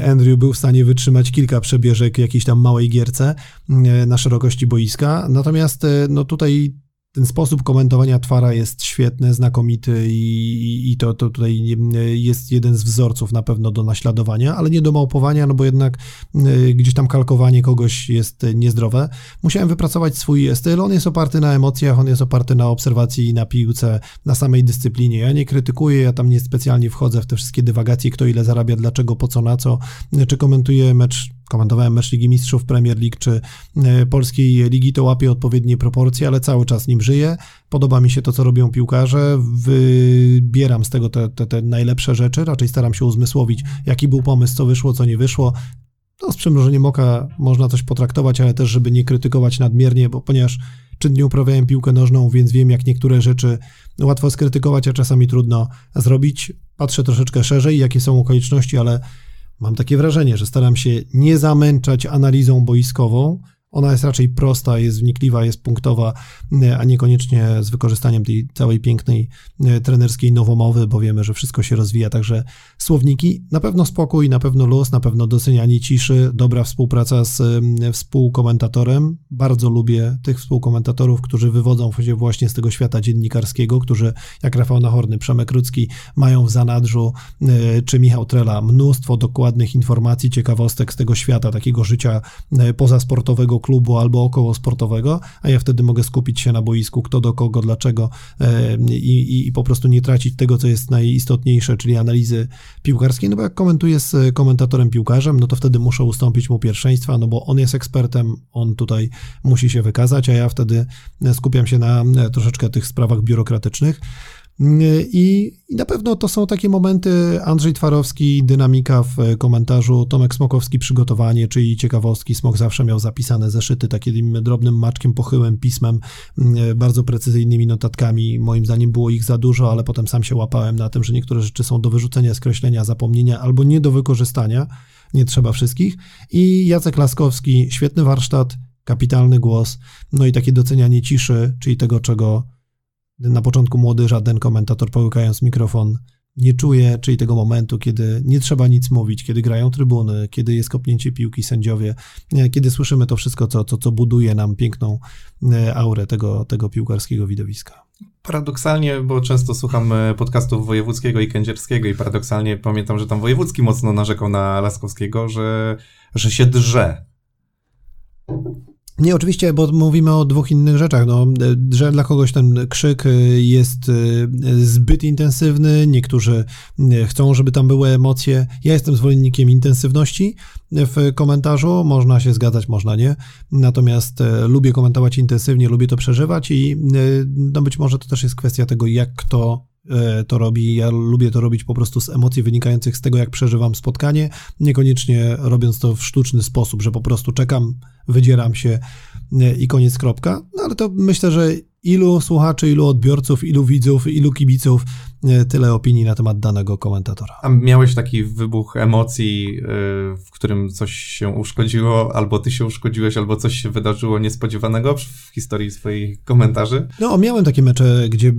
Andrew był w stanie wytrzymać kilka przebieżek jakiejś tam małej gierce, na szerokości boiska. Natomiast e, no tutaj ten sposób komentowania Twara jest świetny, znakomity i, i to, to tutaj jest jeden z wzorców na pewno do naśladowania, ale nie do małpowania, no bo jednak e, gdzieś tam kalkowanie kogoś jest niezdrowe. Musiałem wypracować swój styl, on jest oparty na emocjach, on jest oparty na obserwacji, na piłce, na samej dyscyplinie. Ja nie krytykuję, ja tam nie specjalnie wchodzę w te wszystkie dywagacje, kto ile zarabia, dlaczego, po co, na co, czy komentuję mecz komentowałem mecz Ligi Mistrzów Premier League czy e, Polskiej Ligi, to łapie odpowiednie proporcje, ale cały czas nim żyję. Podoba mi się to, co robią piłkarze. Wybieram z tego te, te, te najlepsze rzeczy, raczej staram się uzmysłowić, jaki był pomysł, co wyszło, co nie wyszło. No, z przymrużeniem oka można coś potraktować, ale też, żeby nie krytykować nadmiernie, bo ponieważ czynnie uprawiałem piłkę nożną, więc wiem, jak niektóre rzeczy łatwo skrytykować, a czasami trudno zrobić. Patrzę troszeczkę szerzej, jakie są okoliczności, ale Mam takie wrażenie, że staram się nie zamęczać analizą boiskową, ona jest raczej prosta, jest wnikliwa, jest punktowa, a niekoniecznie z wykorzystaniem tej całej pięknej e, trenerskiej nowomowy, bo wiemy, że wszystko się rozwija. Także słowniki, na pewno spokój, na pewno luz, na pewno docenianie ciszy, dobra współpraca z współkomentatorem. Bardzo lubię tych współkomentatorów, którzy wywodzą się właśnie z tego świata dziennikarskiego, którzy jak Rafał Nachorny, Przemek Rudzki mają w zanadrzu, e, czy Michał Trela, mnóstwo dokładnych informacji, ciekawostek z tego świata, takiego życia e, pozasportowego klubu albo około sportowego, a ja wtedy mogę skupić się na boisku, kto do kogo, dlaczego e, i, i po prostu nie tracić tego, co jest najistotniejsze, czyli analizy piłkarskiej, no bo jak komentuję z komentatorem piłkarzem, no to wtedy muszę ustąpić mu pierwszeństwa, no bo on jest ekspertem, on tutaj musi się wykazać, a ja wtedy skupiam się na e, troszeczkę tych sprawach biurokratycznych. I, I, na pewno to są takie momenty Andrzej Twarowski, dynamika w komentarzu, Tomek Smokowski, przygotowanie, czyli ciekawostki. Smok zawsze miał zapisane zeszyty takim drobnym maczkiem, pochyłym pismem, mm, bardzo precyzyjnymi notatkami. Moim zdaniem było ich za dużo, ale potem sam się łapałem na tym, że niektóre rzeczy są do wyrzucenia, skreślenia, zapomnienia albo nie do wykorzystania. Nie trzeba wszystkich. I Jacek Laskowski, świetny warsztat, kapitalny głos, no i takie docenianie ciszy, czyli tego, czego na początku młody żaden komentator połykając mikrofon nie czuje, czyli tego momentu, kiedy nie trzeba nic mówić, kiedy grają trybuny, kiedy jest kopnięcie piłki sędziowie, kiedy słyszymy to wszystko, co, co, co buduje nam piękną e, aurę tego, tego piłkarskiego widowiska. Paradoksalnie, bo często słucham e, podcastów wojewódzkiego i kędzierskiego i paradoksalnie pamiętam, że tam wojewódzki mocno narzekał na Laskowskiego, że, że się drze Nie, oczywiście, bo mówimy o dwóch innych rzeczach. No, że dla kogoś ten krzyk jest zbyt intensywny, niektórzy chcą, żeby tam były emocje. Ja jestem zwolennikiem intensywności w komentarzu, można się zgadzać, można nie. Natomiast lubię komentować intensywnie, lubię to przeżywać i no być może to też jest kwestia tego, jak kto to robi. Ja lubię to robić po prostu z emocji wynikających z tego, jak przeżywam spotkanie, niekoniecznie robiąc to w sztuczny sposób, że po prostu czekam, wydzieram się e, i koniec kropka. No ale to myślę, że ilu słuchaczy, ilu odbiorców, ilu widzów, ilu kibiców, e, tyle opinii na temat danego komentatora. A miałeś taki wybuch emocji, w którym coś się uszkodziło, albo ty się uszkodziłeś, albo coś się wydarzyło niespodziewanego w historii swoich komentarzy? No, miałem takie mecze, gdzie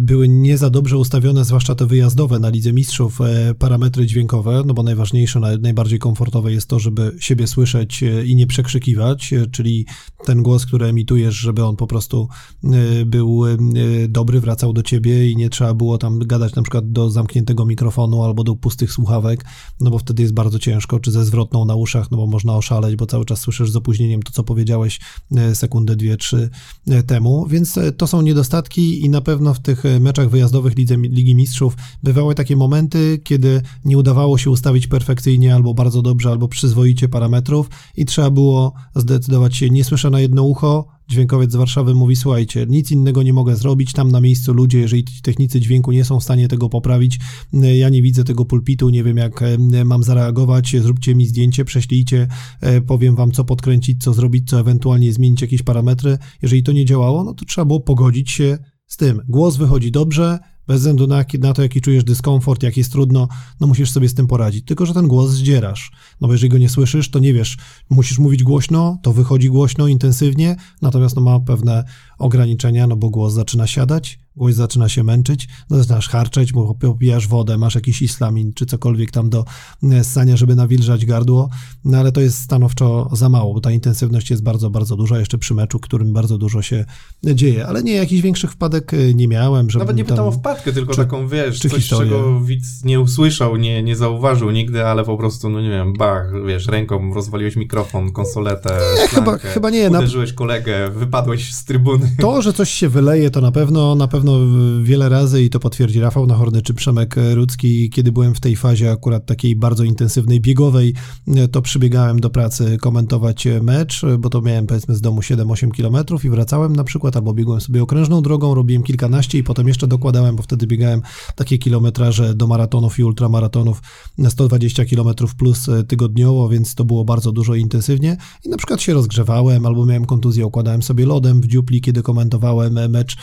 były nie za dobrze ustawione, zwłaszcza te wyjazdowe na Lidze Mistrzów, e, parametry dźwiękowe, no bo najważniejsze, najbardziej komfortowe jest to, żeby siebie słyszeć e, i nie przekrzykiwać, e, czyli ten głos, który emitujesz, żeby on po prostu był dobry, wracał do ciebie i nie trzeba było tam gadać na przykład do zamkniętego mikrofonu albo do pustych słuchawek, no bo wtedy jest bardzo ciężko, czy ze zwrotną na uszach, no bo można oszaleć, bo cały czas słyszysz z opóźnieniem to, co powiedziałeś sekundę, dwie, trzy temu, więc to są niedostatki i na pewno pewno w tych e, meczach wyjazdowych Lidze, Ligi Mistrzów bywały takie momenty, kiedy nie udawało się ustawić perfekcyjnie albo bardzo dobrze, albo przyzwoicie parametrów i trzeba było zdecydować się, nie słyszę na jedno ucho, dźwiękowiec z Warszawy mówi, słuchajcie, nic innego nie mogę zrobić, tam na miejscu ludzie, jeżeli technicy dźwięku nie są w stanie tego poprawić, e, ja nie widzę tego pulpitu, nie wiem jak e, mam zareagować, zróbcie mi zdjęcie, prześlijcie, powiem wam co podkręcić, co zrobić, co ewentualnie zmienić jakieś parametry. Jeżeli to nie działało, no to trzeba było pogodzić się z tym. Głos wychodzi dobrze, bez względu na, na, to, jaki czujesz dyskomfort, jak jest trudno, no musisz sobie z tym poradzić. Tylko, że ten głos zdzierasz. No bo jeżeli go nie słyszysz, to nie wiesz, musisz mówić głośno, to wychodzi głośno, intensywnie, natomiast no ma pewne ograniczenia, no bo głos zaczyna siadać, głos zaczyna się męczyć, no zaczynasz harczeć, bo popijasz wodę, masz jakiś islamin czy cokolwiek tam do e, ssania, żeby nawilżać gardło, no ale to jest stanowczo za mało, bo ta intensywność jest bardzo, bardzo duża, jeszcze przy meczu, którym bardzo dużo się dzieje, ale nie, jakichś większych wpadek e, nie miałem. Żeby Nawet nie pytam o wpadkę, tylko czy, taką, wiesz, czy coś, historię. czego widz nie usłyszał, nie, nie zauważył nigdy, ale po prostu, no nie wiem, bach, wiesz, ręką rozwaliłeś mikrofon, konsoletę, nie, chyba, chyba nie. Uderzyłeś kolegę, wypadłeś z trybuny. To, że coś się wyleje, to na pewno, na pewno wiele razy i to potwierdzi Rafał Nachorny czy Przemek Rudzki, kiedy byłem w tej fazie akurat takiej bardzo intensywnej, biegowej, to przybiegałem do pracy komentować mecz, bo to miałem powiedzmy z domu 7-8 kilometrów i wracałem na przykład, albo biegłem sobie okrężną drogą, robiłem kilkanaście i potem jeszcze dokładałem, bo wtedy biegałem takie kilometraże do maratonów i ultramaratonów na 120 kilometrów plus tygodniowo, więc to było bardzo dużo intensywnie. I na przykład się rozgrzewałem, albo miałem kontuzję, układałem sobie lodem w dziupli, kiedy komentowałem mecz,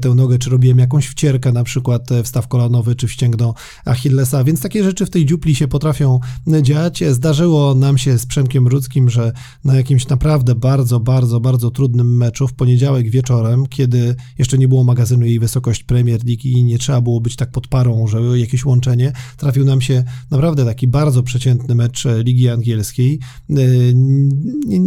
tę nogę, czy robiłem jakąś wcierkę, na przykład e, wstaw kolanowy, czy wścięgno Achillesa, więc takie rzeczy w tej dziupli się potrafią e, dziać. Zdarzyło nam się z Przemkiem Rudzkim, że na jakimś naprawdę bardzo, bardzo, bardzo trudnym meczu w poniedziałek wieczorem, kiedy jeszcze nie było magazynu jej wysokość Premier League i nie trzeba było być tak pod parą, że jakieś łączenie, trafił nam się naprawdę taki bardzo przeciętny mecz e, Ligi Angielskiej.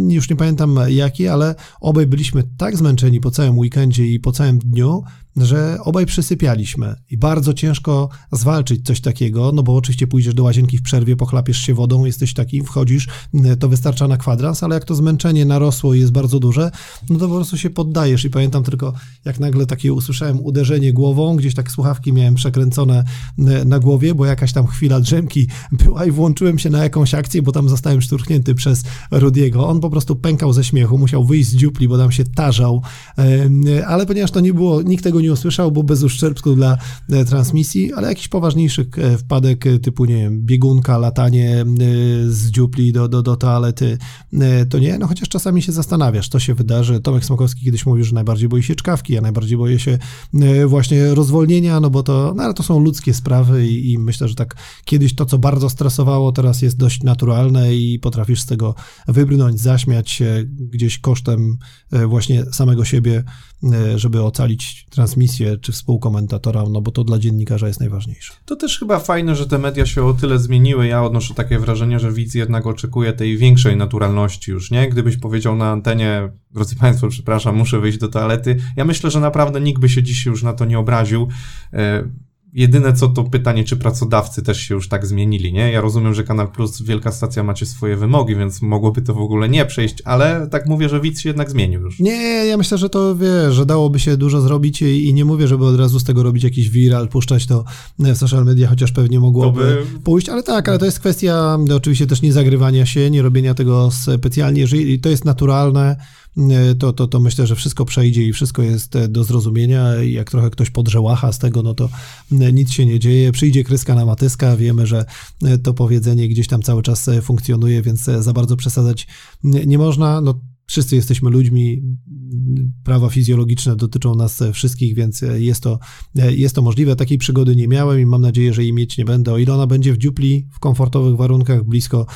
Już nie pamiętam jaki, ale obaj byliśmy tak zmęczeni po całym weekendzie i po całym dniu, że obaj przysypialiśmy i bardzo ciężko zwalczyć coś takiego, no bo oczywiście pójdziesz do łazienki w przerwie, pochlapiesz się wodą, jesteś taki, wchodzisz, to wystarcza na kwadrans, ale jak to zmęczenie narosło i jest bardzo duże, no to po prostu się poddajesz i pamiętam tylko, jak nagle takie usłyszałem uderzenie głową, gdzieś tak słuchawki miałem przekręcone na głowie, bo jakaś tam chwila drzemki była i włączyłem się na jakąś akcję, bo tam zostałem szturchnięty przez Rudiego. On po prostu pękał ze śmiechu, musiał wyjść z dziupli, bo tam się tarzał, ale ponieważ to nie było, nikt tego nie nie usłyszał, bo bez uszczerbku dla e, transmisji, ale jakiś poważniejszy e, wpadek e, typu, nie wiem, biegunka, latanie z dziupli do, do, do toalety, to nie, no chociaż czasami się zastanawiasz, co się wydarzy. Tomek Smokowski kiedyś mówił, że najbardziej boi się czkawki, ja najbardziej boję się właśnie rozwolnienia, no bo to, no ale to są ludzkie sprawy i, i myślę, że tak kiedyś to, co bardzo stresowało, teraz jest dość naturalne i potrafisz z tego wybrnąć, zaśmiać się gdzieś kosztem właśnie samego siebie, żeby ocalić transmisję czy współkomentatora, no bo to dla dziennikarza jest najważniejsze. To też chyba fajne, że te media się o tyle zmieniły. Ja odnoszę takie wrażenie, że widz jednak oczekuje tej większej naturalności już, nie? Gdybyś powiedział na antenie, drodzy Państwo, przepraszam, muszę wyjść do toalety. Ja myślę, że naprawdę nikt by się dziś już na to nie obraził. E, Jedyne co to pytanie, czy pracodawcy też się już tak zmienili, nie? Ja rozumiem, że Kanal Plus, wielka stacja macie swoje wymogi, więc mogłoby to w ogóle nie przejść, ale tak mówię, że widz się jednak zmienił już. Nie, ja myślę, że to wie, że dałoby się dużo zrobić i nie mówię, żeby od razu z tego robić jakiś viral, puszczać to w social media, chociaż pewnie mogłoby by... pójść, ale tak, ale to jest kwestia oczywiście też nie zagrywania się, nie robienia tego specjalnie, jeżeli to jest naturalne, E, to, to, to myślę, że wszystko przejdzie i wszystko jest e, do zrozumienia. I jak trochę ktoś podrzełacha z tego, no to e, nic się nie dzieje. Przyjdzie kryska na matyska, wiemy, że to powiedzenie gdzieś tam cały czas funkcjonuje, więc za bardzo przesadzać nie można. No, Wszyscy jesteśmy ludźmi, prawa fizjologiczne dotyczą nas wszystkich, więc jest to, jest to możliwe. Takiej przygody nie miałem i mam nadzieję, że jej mieć nie będę. O ile ona będzie w dziupli, w komfortowych warunkach, blisko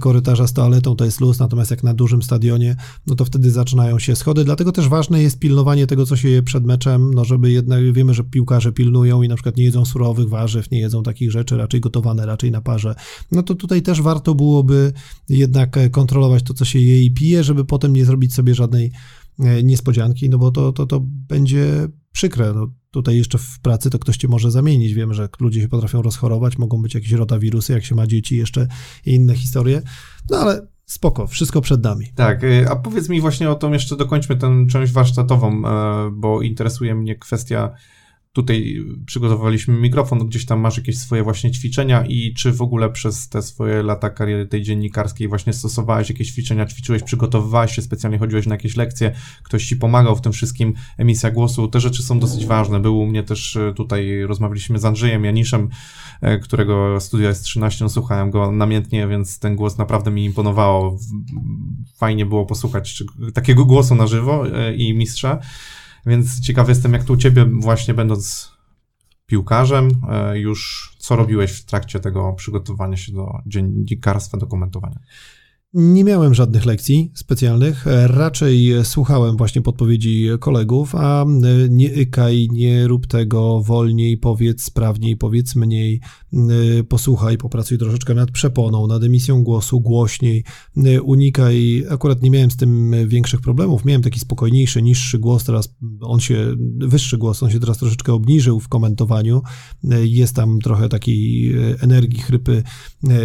korytarza z toaletą, to jest luz, natomiast jak na dużym stadionie, no to wtedy zaczynają się schody. Dlatego też ważne jest pilnowanie tego, co się je przed meczem, no żeby jednak, wiemy, że piłkarze pilnują i na przykład nie jedzą surowych warzyw, nie jedzą takich rzeczy, raczej gotowane, raczej na parze. No to tutaj też warto byłoby jednak kontrolować to, co się je i pije, żeby potem nie nie zrobić sobie żadnej e, niespodzianki, no bo to, to, to będzie przykre. No, tutaj jeszcze w pracy to ktoś cię może zamienić. Wiemy, że ludzie się potrafią rozchorować, mogą być jakieś rotawirusy, jak się ma dzieci, jeszcze inne historie. No ale spoko, wszystko przed nami. Tak, e, a powiedz mi właśnie o tym, jeszcze dokończmy tę część warsztatową, e, bo interesuje mnie kwestia Tutaj przygotowaliśmy mikrofon, gdzieś tam masz jakieś swoje właśnie ćwiczenia i czy w ogóle przez te swoje lata kariery tej dziennikarskiej właśnie stosowałeś jakieś ćwiczenia, ćwiczyłeś, przygotowywałeś się specjalnie, chodziłeś na jakieś lekcje, ktoś ci pomagał w tym wszystkim, emisja głosu, te rzeczy są dosyć ważne. Był u mnie też e, tutaj, rozmawialiśmy z Andrzejem Janiszem, e, którego studia jest 13, no, słuchałem go namiętnie, więc ten głos naprawdę mi imponowało. Fajnie było posłuchać takiego głosu na żywo e, i mistrza. Więc ciekawy jestem, jak tu u ciebie właśnie będąc piłkarzem, e, już co robiłeś w trakcie tego przygotowania się do dziennikarstwa, dokumentowania? Nie miałem żadnych lekcji specjalnych, raczej słuchałem właśnie podpowiedzi kolegów, a nie ykaj, nie rób tego wolniej, powiedz sprawniej, powiedz mniej, posłuchaj, popracuj troszeczkę nad przeponą, nad emisją głosu, głośniej, unikaj, akurat nie miałem z tym większych problemów, miałem taki spokojniejszy, niższy głos, teraz on się, wyższy głos, on się teraz troszeczkę obniżył w komentowaniu, jest tam trochę takiej energii, chrypy,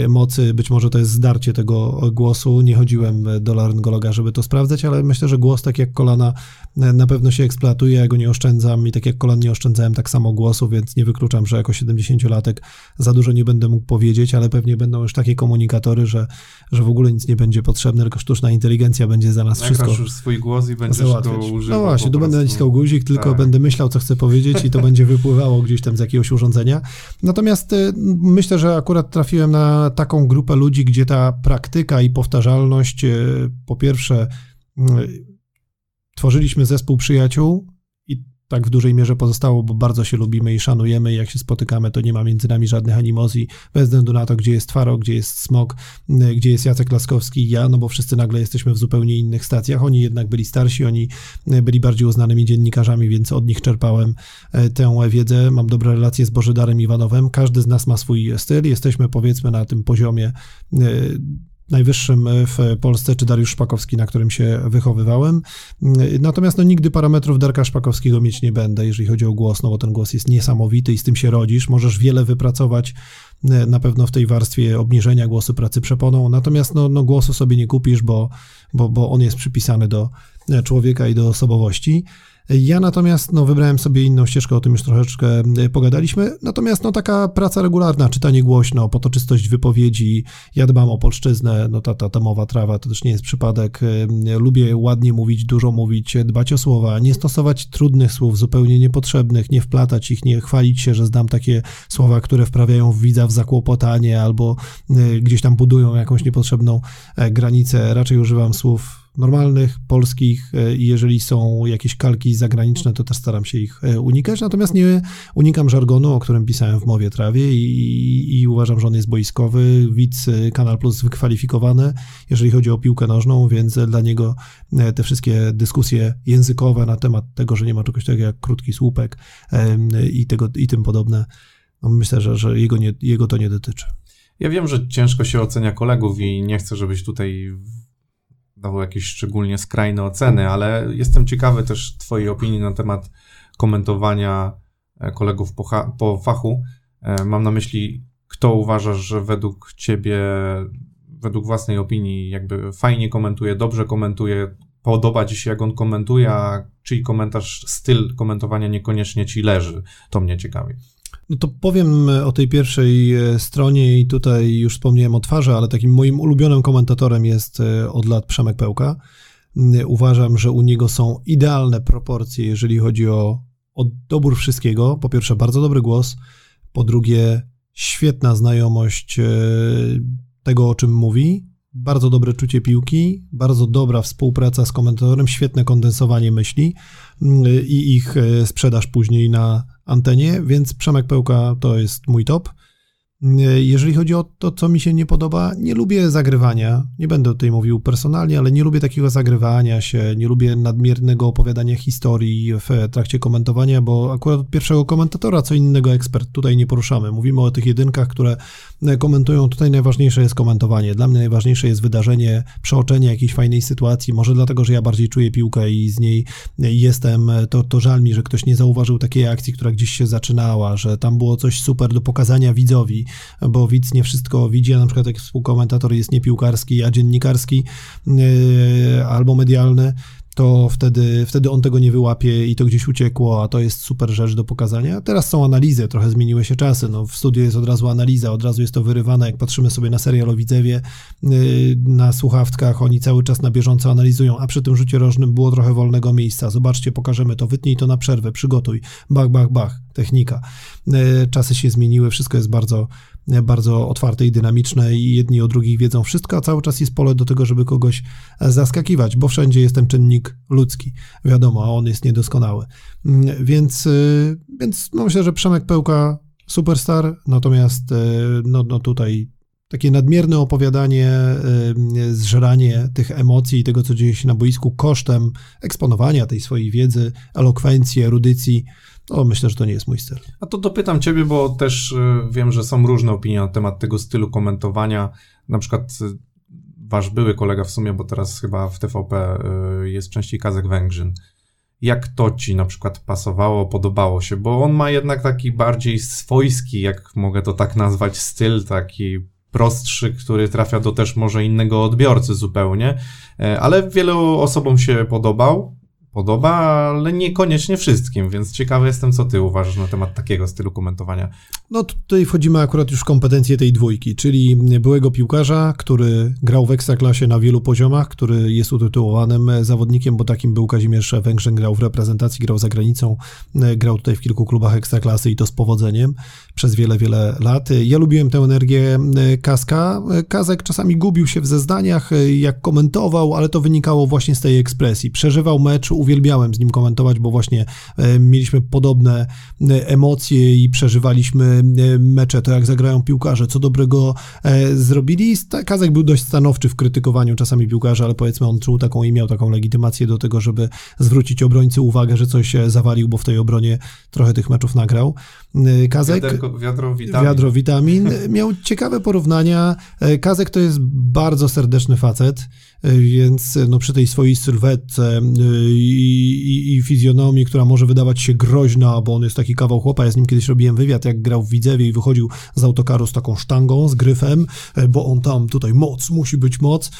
mocy, być może to jest zdarcie tego głosu, głosu. Nie chodziłem do laryngologa, żeby to sprawdzać, ale myślę, że głos, tak jak kolana, na pewno się eksploatuje. Ja go nie oszczędzam i tak jak kolan nie oszczędzałem, tak samo głosu, więc nie wykluczam, że jako 70-latek za dużo nie będę mógł powiedzieć, ale pewnie będą już takie komunikatory, że, że w ogóle nic nie będzie potrzebne, tylko sztuczna inteligencja będzie za nas wszystko. już swój głos i będziesz załatwiać. go używał. No właśnie, tu będę naciskał guzik, tylko tak. będę myślał, co chcę powiedzieć i to będzie wypływało gdzieś tam z jakiegoś urządzenia. Natomiast y, myślę, że akurat trafiłem na taką grupę ludzi, gdzie ta praktyka i powtarzalność, e, po pierwsze, tworzyliśmy zespół przyjaciół i tak w dużej mierze pozostało, bo bardzo się lubimy i szanujemy. Jak się spotykamy, to nie ma między nami żadnych animozji, bez względu na to, gdzie jest Twaro, gdzie jest Smok, gdzie jest Jacek Laskowski i ja, no bo wszyscy nagle jesteśmy w zupełnie innych stacjach. Oni jednak byli starsi, oni byli bardziej uznanymi dziennikarzami, więc od nich czerpałem e, tę wiedzę. Mam dobre relacje z Bożydarem Iwanowem. Każdy z nas ma swój styl. Jesteśmy powiedzmy na tym poziomie najwyższym w Polsce, czy Dariusz Szpakowski, na którym się wychowywałem. Natomiast no, nigdy parametrów Darka Szpakowskiego mieć nie będę, jeżeli chodzi o głos, no bo ten głos jest niesamowity i z tym się rodzisz. Możesz wiele wypracować e, na pewno w tej warstwie obniżenia głosu, pracy przeponą, natomiast no, no głosu sobie nie kupisz, bo, bo, bo on jest przypisany do e, człowieka i do osobowości. Ja natomiast no, wybrałem sobie inną ścieżkę, o tym już troszeczkę e, pogadaliśmy. Natomiast no, taka praca regularna, czytanie głośno, potoczystość wypowiedzi, ja dbam o polszczyznę, no ta, ta tomowa trawa to też nie jest przypadek. E, lubię ładnie mówić, dużo mówić, dbać o słowa, nie stosować trudnych słów, zupełnie niepotrzebnych, nie wplatać ich, nie chwalić się, że znam takie słowa, które wprawiają widza w zakłopotanie albo e, gdzieś tam budują jakąś niepotrzebną granicę. Raczej używam słów normalnych, polskich e, i jeżeli są jakieś kalki zagraniczne, to też staram się ich e, unikać, natomiast nie unikam żargonu, o którym pisałem w Mowie Trawie i, i uważam, że on jest boiskowy, widz e, Kanal Plus wykwalifikowany, jeżeli chodzi o piłkę nożną, więc dla niego te wszystkie dyskusje językowe na temat tego, że nie ma czegoś takiego jak krótki słupek i, tego, i tym podobne, no myślę, że, że jego, nie, jego to nie dotyczy. Ja wiem, że ciężko się ocenia kolegów i nie chcę, żebyś tutaj dawał jakieś szczególnie skrajne oceny, ale jestem ciekawy też Twojej opinii na temat komentowania kolegów po, po fachu. Mam na myśli, kto uważasz, że według ciebie, według własnej opinii, jakby fajnie komentuje, dobrze komentuje, podoba ci się, jak on komentuje, a czyj komentarz, styl komentowania niekoniecznie ci leży. To mnie ciekawi. No to powiem o tej pierwszej e, stronie i tutaj już wspomniałem o twarzy, ale takim moim ulubionym komentatorem jest e, od lat Przemek Pełka. Uważam, że u niego są idealne proporcje, jeżeli chodzi o, o dobór wszystkiego. Po pierwsze, bardzo dobry głos. Po drugie, świetna znajomość e, tego, o czym mówi bardzo dobre czucie piłki, bardzo dobra współpraca z komentatorem, świetne kondensowanie myśli i ich e, sprzedaż później na antenie, więc Przemek Pełka to jest mój top. Jeżeli chodzi o to, co mi się nie podoba, nie lubię zagrywania. Nie będę tutaj mówił personalnie, ale nie lubię takiego zagrywania się, nie lubię nadmiernego opowiadania historii w trakcie komentowania, bo akurat od pierwszego komentatora co innego ekspert tutaj nie poruszamy. Mówimy o tych jedynkach, które komentują. Tutaj najważniejsze jest komentowanie. Dla mnie najważniejsze jest wydarzenie, przeoczenie jakiejś fajnej sytuacji. Może dlatego, że ja bardziej czuję piłkę i z niej jestem. To, to żal mi, że ktoś nie zauważył takiej akcji, która gdzieś się zaczynała, że tam było coś super do pokazania widzowi bo widz nie wszystko widzi, a na przykład jak współkomentator jest nie piłkarski, a dziennikarski yy, albo medialny, to wtedy, wtedy on tego nie wyłapie i to gdzieś uciekło, a to jest super rzecz do pokazania. Teraz są analizy, trochę zmieniły się czasy. No, w studiu jest od razu analiza, od razu jest to wyrywane. Jak patrzymy sobie na serial o Widzewie, yy, na słuchawkach, oni cały czas na bieżąco analizują, a przy tym rzucie rożnym było trochę wolnego miejsca. Zobaczcie, pokażemy to, wytnij to na przerwę, przygotuj, bach, bach, bach, technika. Yy, czasy się zmieniły, wszystko jest bardzo bardzo otwarte i dynamiczne i jedni o drugich wiedzą wszystko, a cały czas jest pole do tego, żeby kogoś zaskakiwać, bo wszędzie jest ten czynnik ludzki. Wiadomo, a on jest niedoskonały. Mm, więc, y, więc no myślę, że Przemek Pełka superstar, natomiast y, no, no tutaj takie nadmierne opowiadanie, y, zżeranie tych emocji i tego, co dzieje się na boisku kosztem eksponowania tej swojej wiedzy, elokwencji, erudycji, to myślę, że to nie jest mój styl. A to dopytam ciebie, bo też y, wiem, że są różne opinie na temat tego stylu komentowania. Na przykład y, wasz były kolega w sumie, bo teraz chyba w TVP y, jest częściej Kazek Węgrzyn. Jak to ci na przykład pasowało, podobało się? Bo on ma jednak taki bardziej swojski, jak mogę to tak nazwać, styl, taki prostszy, który trafia do też może innego odbiorcy zupełnie, ale wielu osobom się podobał podoba, ale niekoniecznie wszystkim, więc ciekawy jestem, co ty uważasz na temat takiego stylu komentowania. No tutaj wchodzimy akurat już w kompetencje tej dwójki, czyli byłego piłkarza, który grał w Ekstraklasie na wielu poziomach, który jest utytułowanym zawodnikiem, bo takim był Kazimierz Węgrzyn, grał w reprezentacji, grał za granicą, grał tutaj w kilku klubach Ekstraklasy i to z powodzeniem przez wiele, wiele lat. Ja lubiłem tę energię Kaska. Kazek czasami gubił się w zeznaniach, jak komentował, ale to wynikało właśnie z tej ekspresji. Przeżywał mecz, uwielbiałem z nim komentować, bo właśnie e, mieliśmy podobne e, emocje i przeżywaliśmy e, mecze, to jak zagrają piłkarze, co dobrego zrobili. Kazek był dość stanowczy w krytykowaniu czasami piłkarzy, ale powiedzmy on czuł taką i miał taką legitymację do tego, żeby zwrócić obrońcy uwagę, że coś zawalił, bo w tej obronie trochę tych meczów nagrał. Kazek, Wiaderko, wiadro witamin. Wiadro witamin. Miał ciekawe porównania. Kazek to jest bardzo serdeczny facet. E, więc e, no, przy tej swojej sylwetce e, i, i, i, fizjonomii, która może wydawać się groźna, bo on jest taki kawał chłopa, ja z nim kiedyś robiłem wywiad, jak grał w Widzewie i wychodził z autokaru z taką sztangą, z gryfem, bo on tam tutaj moc, musi być moc,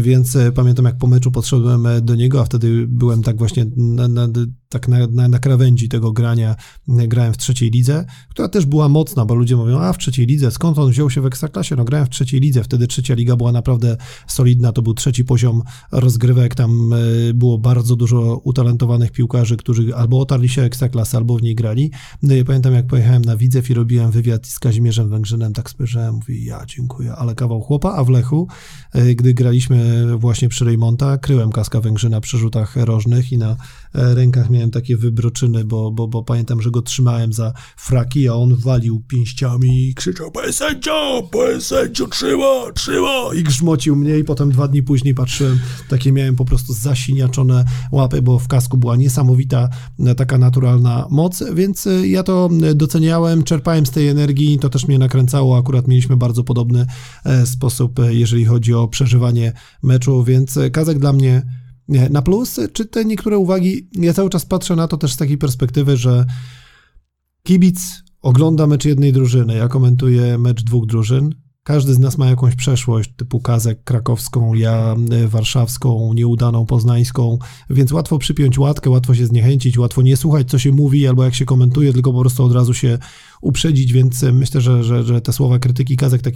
więc pamiętam jak po meczu podszedłem do niego, a wtedy byłem tak właśnie na, na, tak na, na, na krawędzi tego grania, grałem w trzeciej lidze, która też była mocna, bo ludzie mówią, a w trzeciej lidze, skąd on wziął się w Ekstraklasie? No grałem w trzeciej lidze, wtedy trzecia liga była naprawdę solidna, to był trzeci poziom rozgrywek, tam e, było bardzo dużo utalentowanych piłkarzy, którzy albo otarli się ekstraklasy, albo w niej grali. No pamiętam, jak pojechałem na Widzew i robiłem wywiad z Kazimierzem Węgrzynem, tak spojrzałem, mówię, ja dziękuję, ale kawał chłopa, a w Lechu, e, gdy graliśmy właśnie przy Rejmonta, kryłem kaska Węgrzyna przy rzutach rożnych i na e, rękach miałem takie wybroczyny, bo, bo, bo pamiętam, że go trzymałem za fraki, a on walił pięściami i krzyczał, panie sędzio, panie sędzio, trzyma, trzyma! I grzmocił mnie i potem dwa dni później patrzyłem, takie miałem po prostu zasiniaczone łapy, bo w kasku była niesamowita e, taka naturalna moc, więc e, ja to e, doceniałem, czerpałem z tej energii, to też mnie nakręcało, akurat mieliśmy bardzo podobny sposób, jeżeli chodzi o przeżywanie meczu, więc Kazek dla mnie na plus, czy te niektóre uwagi, ja cały czas patrzę na to też z takiej perspektywy, że kibic ogląda mecz jednej drużyny, ja komentuję mecz dwóch drużyn, każdy z nas ma jakąś przeszłość, typu Kazek krakowską, ja e, warszawską, nieudaną poznańską, więc łatwo przypiąć łatkę, łatwo się zniechęcić, łatwo nie słuchać, co się mówi, albo jak się komentuje, tylko po prostu od razu się uprzedzić, więc e, myślę, że, że, że te słowa krytyki Kazek tak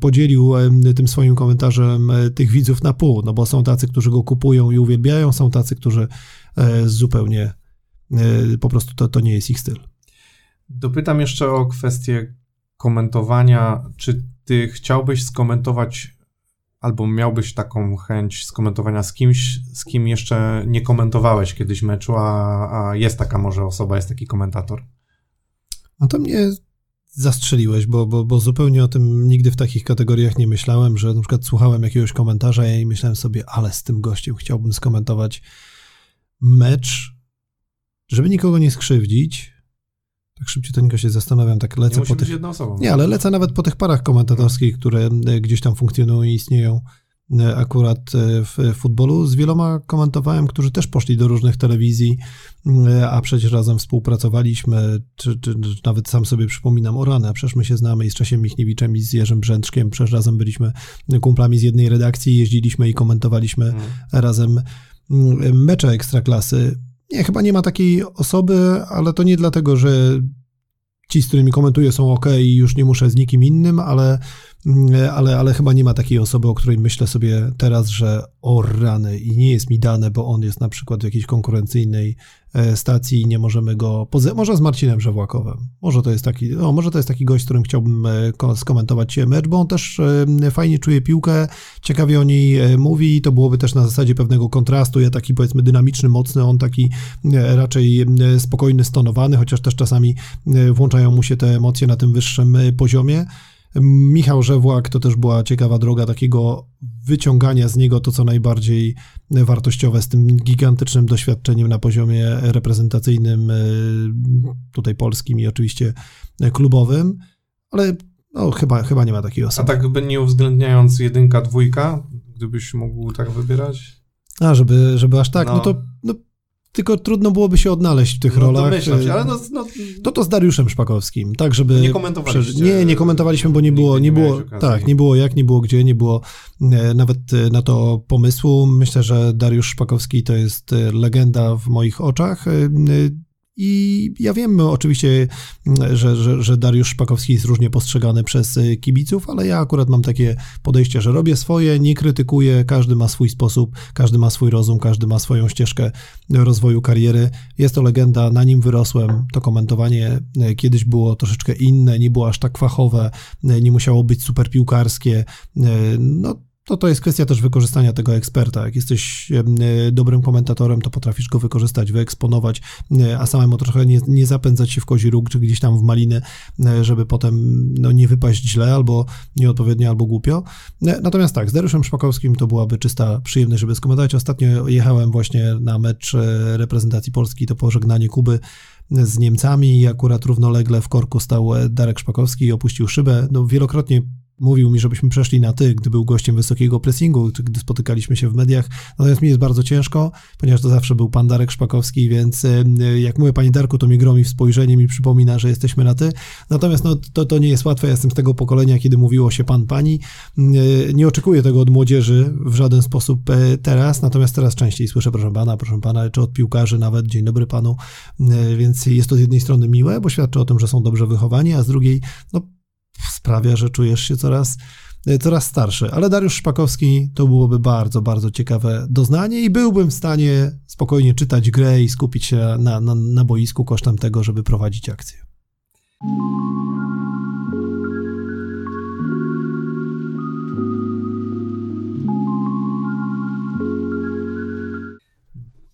podzielił e, tym swoim komentarzem tych widzów na pół, no bo są tacy, którzy go kupują i uwielbiają, są tacy, którzy zupełnie po prostu to, to nie jest ich styl. Dopytam jeszcze o kwestię komentowania. Czy ty chciałbyś skomentować, albo miałbyś taką chęć skomentowania z kimś, z kim jeszcze nie komentowałeś kiedyś meczu, a, a jest taka może osoba, jest taki komentator? No to mnie zastrzeliłeś, bo, bo, bo zupełnie o tym nigdy w takich kategoriach nie myślałem, że na przykład słuchałem jakiegoś komentarza i myślałem sobie, ale z tym gościem chciałbym skomentować mecz, żeby nikogo nie skrzywdzić, tak szybciej to się zastanawiam, tak lecę nie po tych... Nie, ale lecę nawet po tych parach komentatorskich, które e, gdzieś tam funkcjonują i istnieją e, akurat e, w futbolu. Z wieloma komentowałem, którzy też poszli do różnych telewizji, a przecież razem współpracowaliśmy, czy, czy, czy nawet sam sobie przypominam o rany, a przecież my się znamy i z Czesiem Michniewiczem i z Jerzym Brzęczkiem, przecież razem byliśmy kumplami z jednej redakcji, jeździliśmy i komentowaliśmy hmm. razem mecze Ekstraklasy. Nie, chyba nie ma takiej osoby, ale to nie dlatego, że ci, z którymi komentuję, są ok i już nie muszę z nikim innym, ale, ale, ale chyba nie ma takiej osoby, o której myślę sobie teraz, że o rany i nie jest mi dane, bo on jest na przykład w jakiejś konkurencyjnej E, stacji i nie możemy go, poza, może z Marcinem Żewłakowem, może to jest taki, no, może to jest taki gość, z którym chciałbym e, skomentować mecz, bo on też e, fajnie czuje piłkę, ciekawie o niej mówi, to byłoby też na zasadzie pewnego kontrastu, ja taki powiedzmy dynamiczny, mocny, on taki raczej spokojny, stonowany, chociaż też czasami włączają mu się te emocje na tym wyższym poziomie. Michał Żewłak to też była ciekawa droga takiego wyciągania z niego to, co najbardziej wartościowe z tym gigantycznym doświadczeniem na poziomie reprezentacyjnym, e, tutaj polskim i oczywiście klubowym, ale no, chyba, chyba nie ma takiej osoby. A tak by nie uwzględniając jedynka, dwójka, gdybyś mógł tak wybierać? A, żeby, żeby aż tak, no, no to tylko trudno byłoby się odnaleźć w tych no, rolach. Domyślam się, ale no, no, To to z Dariuszem Szpakowskim, tak żeby... Nie komentowaliście. Nie, nie komentowaliśmy, bo nie było, nie było, tak, nie było jak, nie było gdzie, nie było e, nawet e, na to pomysłu. Myślę, że Dariusz Szpakowski to jest e, legenda w moich oczach. I ja wiem oczywiście, że, że, że, Dariusz Szpakowski jest różnie postrzegany przez y, kibiców, ale ja akurat mam takie podejście, że robię swoje, nie krytykuję, każdy ma swój sposób, każdy ma swój rozum, każdy ma swoją ścieżkę rozwoju kariery. Jest to legenda, na nim wyrosłem. To komentowanie y, kiedyś było troszeczkę inne, nie było aż tak fachowe, y, nie musiało być super piłkarskie. No, to to jest kwestia też wykorzystania tego eksperta. Jak jesteś e, dobrym komentatorem, to potrafisz go wykorzystać, wyeksponować, e, a samemu trochę nie, nie zapędzać się w kozi róg, czy gdzieś tam w maliny, e, żeby potem no, nie wypaść źle, albo nieodpowiednio, albo głupio. Natomiast tak, z Dariuszem Szpakowskim to byłaby czysta przyjemność, żeby skomentować. Ostatnio jechałem właśnie na mecz reprezentacji Polski, to pożegnanie Kuby z Niemcami i akurat równolegle w korku stał Darek Szpakowski i opuścił szybę. No, wielokrotnie mówił mi, żebyśmy przeszli na ty, gdy był gościem wysokiego pressingu, gdy spotykaliśmy się w mediach. Natomiast mi jest bardzo ciężko, ponieważ to zawsze był pan Darek Szpakowski, więc e, jak mówię pani Darku, to mi gromi w spojrzeniu, mi przypomina, że jesteśmy na ty. Natomiast no, to, to nie jest łatwe. Ja jestem z tego pokolenia, kiedy mówiło się pan, pani. E, nie oczekuję tego od młodzieży w żaden sposób e, teraz, natomiast teraz częściej słyszę proszę pana, proszę pana, czy od piłkarzy nawet dzień dobry panu, więc jest to z jednej strony miłe, bo świadczy o tym, że są dobrze wychowani, a z drugiej, no sprawia, że czujesz się coraz, e, coraz starszy. Ale Dariusz Szpakowski to byłoby bardzo, bardzo ciekawe doznanie i byłbym w stanie spokojnie czytać grę i skupić się na, na, na boisku kosztem tego, żeby prowadzić akcję.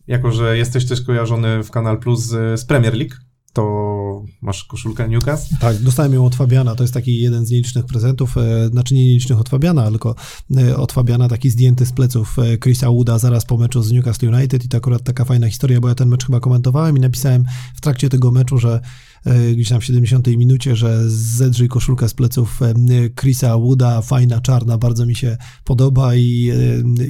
Jako, że jesteś też kojarzony w Kanal Plus z Premier League, to masz koszulkę Newcastle? Tak, dostałem ją od Fabiana, to jest taki jeden z nielicznych prezentów, e, znaczy nie nielicznych od Fabiana, tylko e, od Fabiana taki zdjęty z pleców e, Chrisa Wooda zaraz po meczu z Newcastle United i to akurat taka fajna historia, bo ja ten mecz chyba komentowałem i napisałem w trakcie tego meczu, że gdzieś tam w 70 minucie, że zedrzyj koszulkę z pleców Chrisa Wooda, fajna, czarna, bardzo mi się podoba i,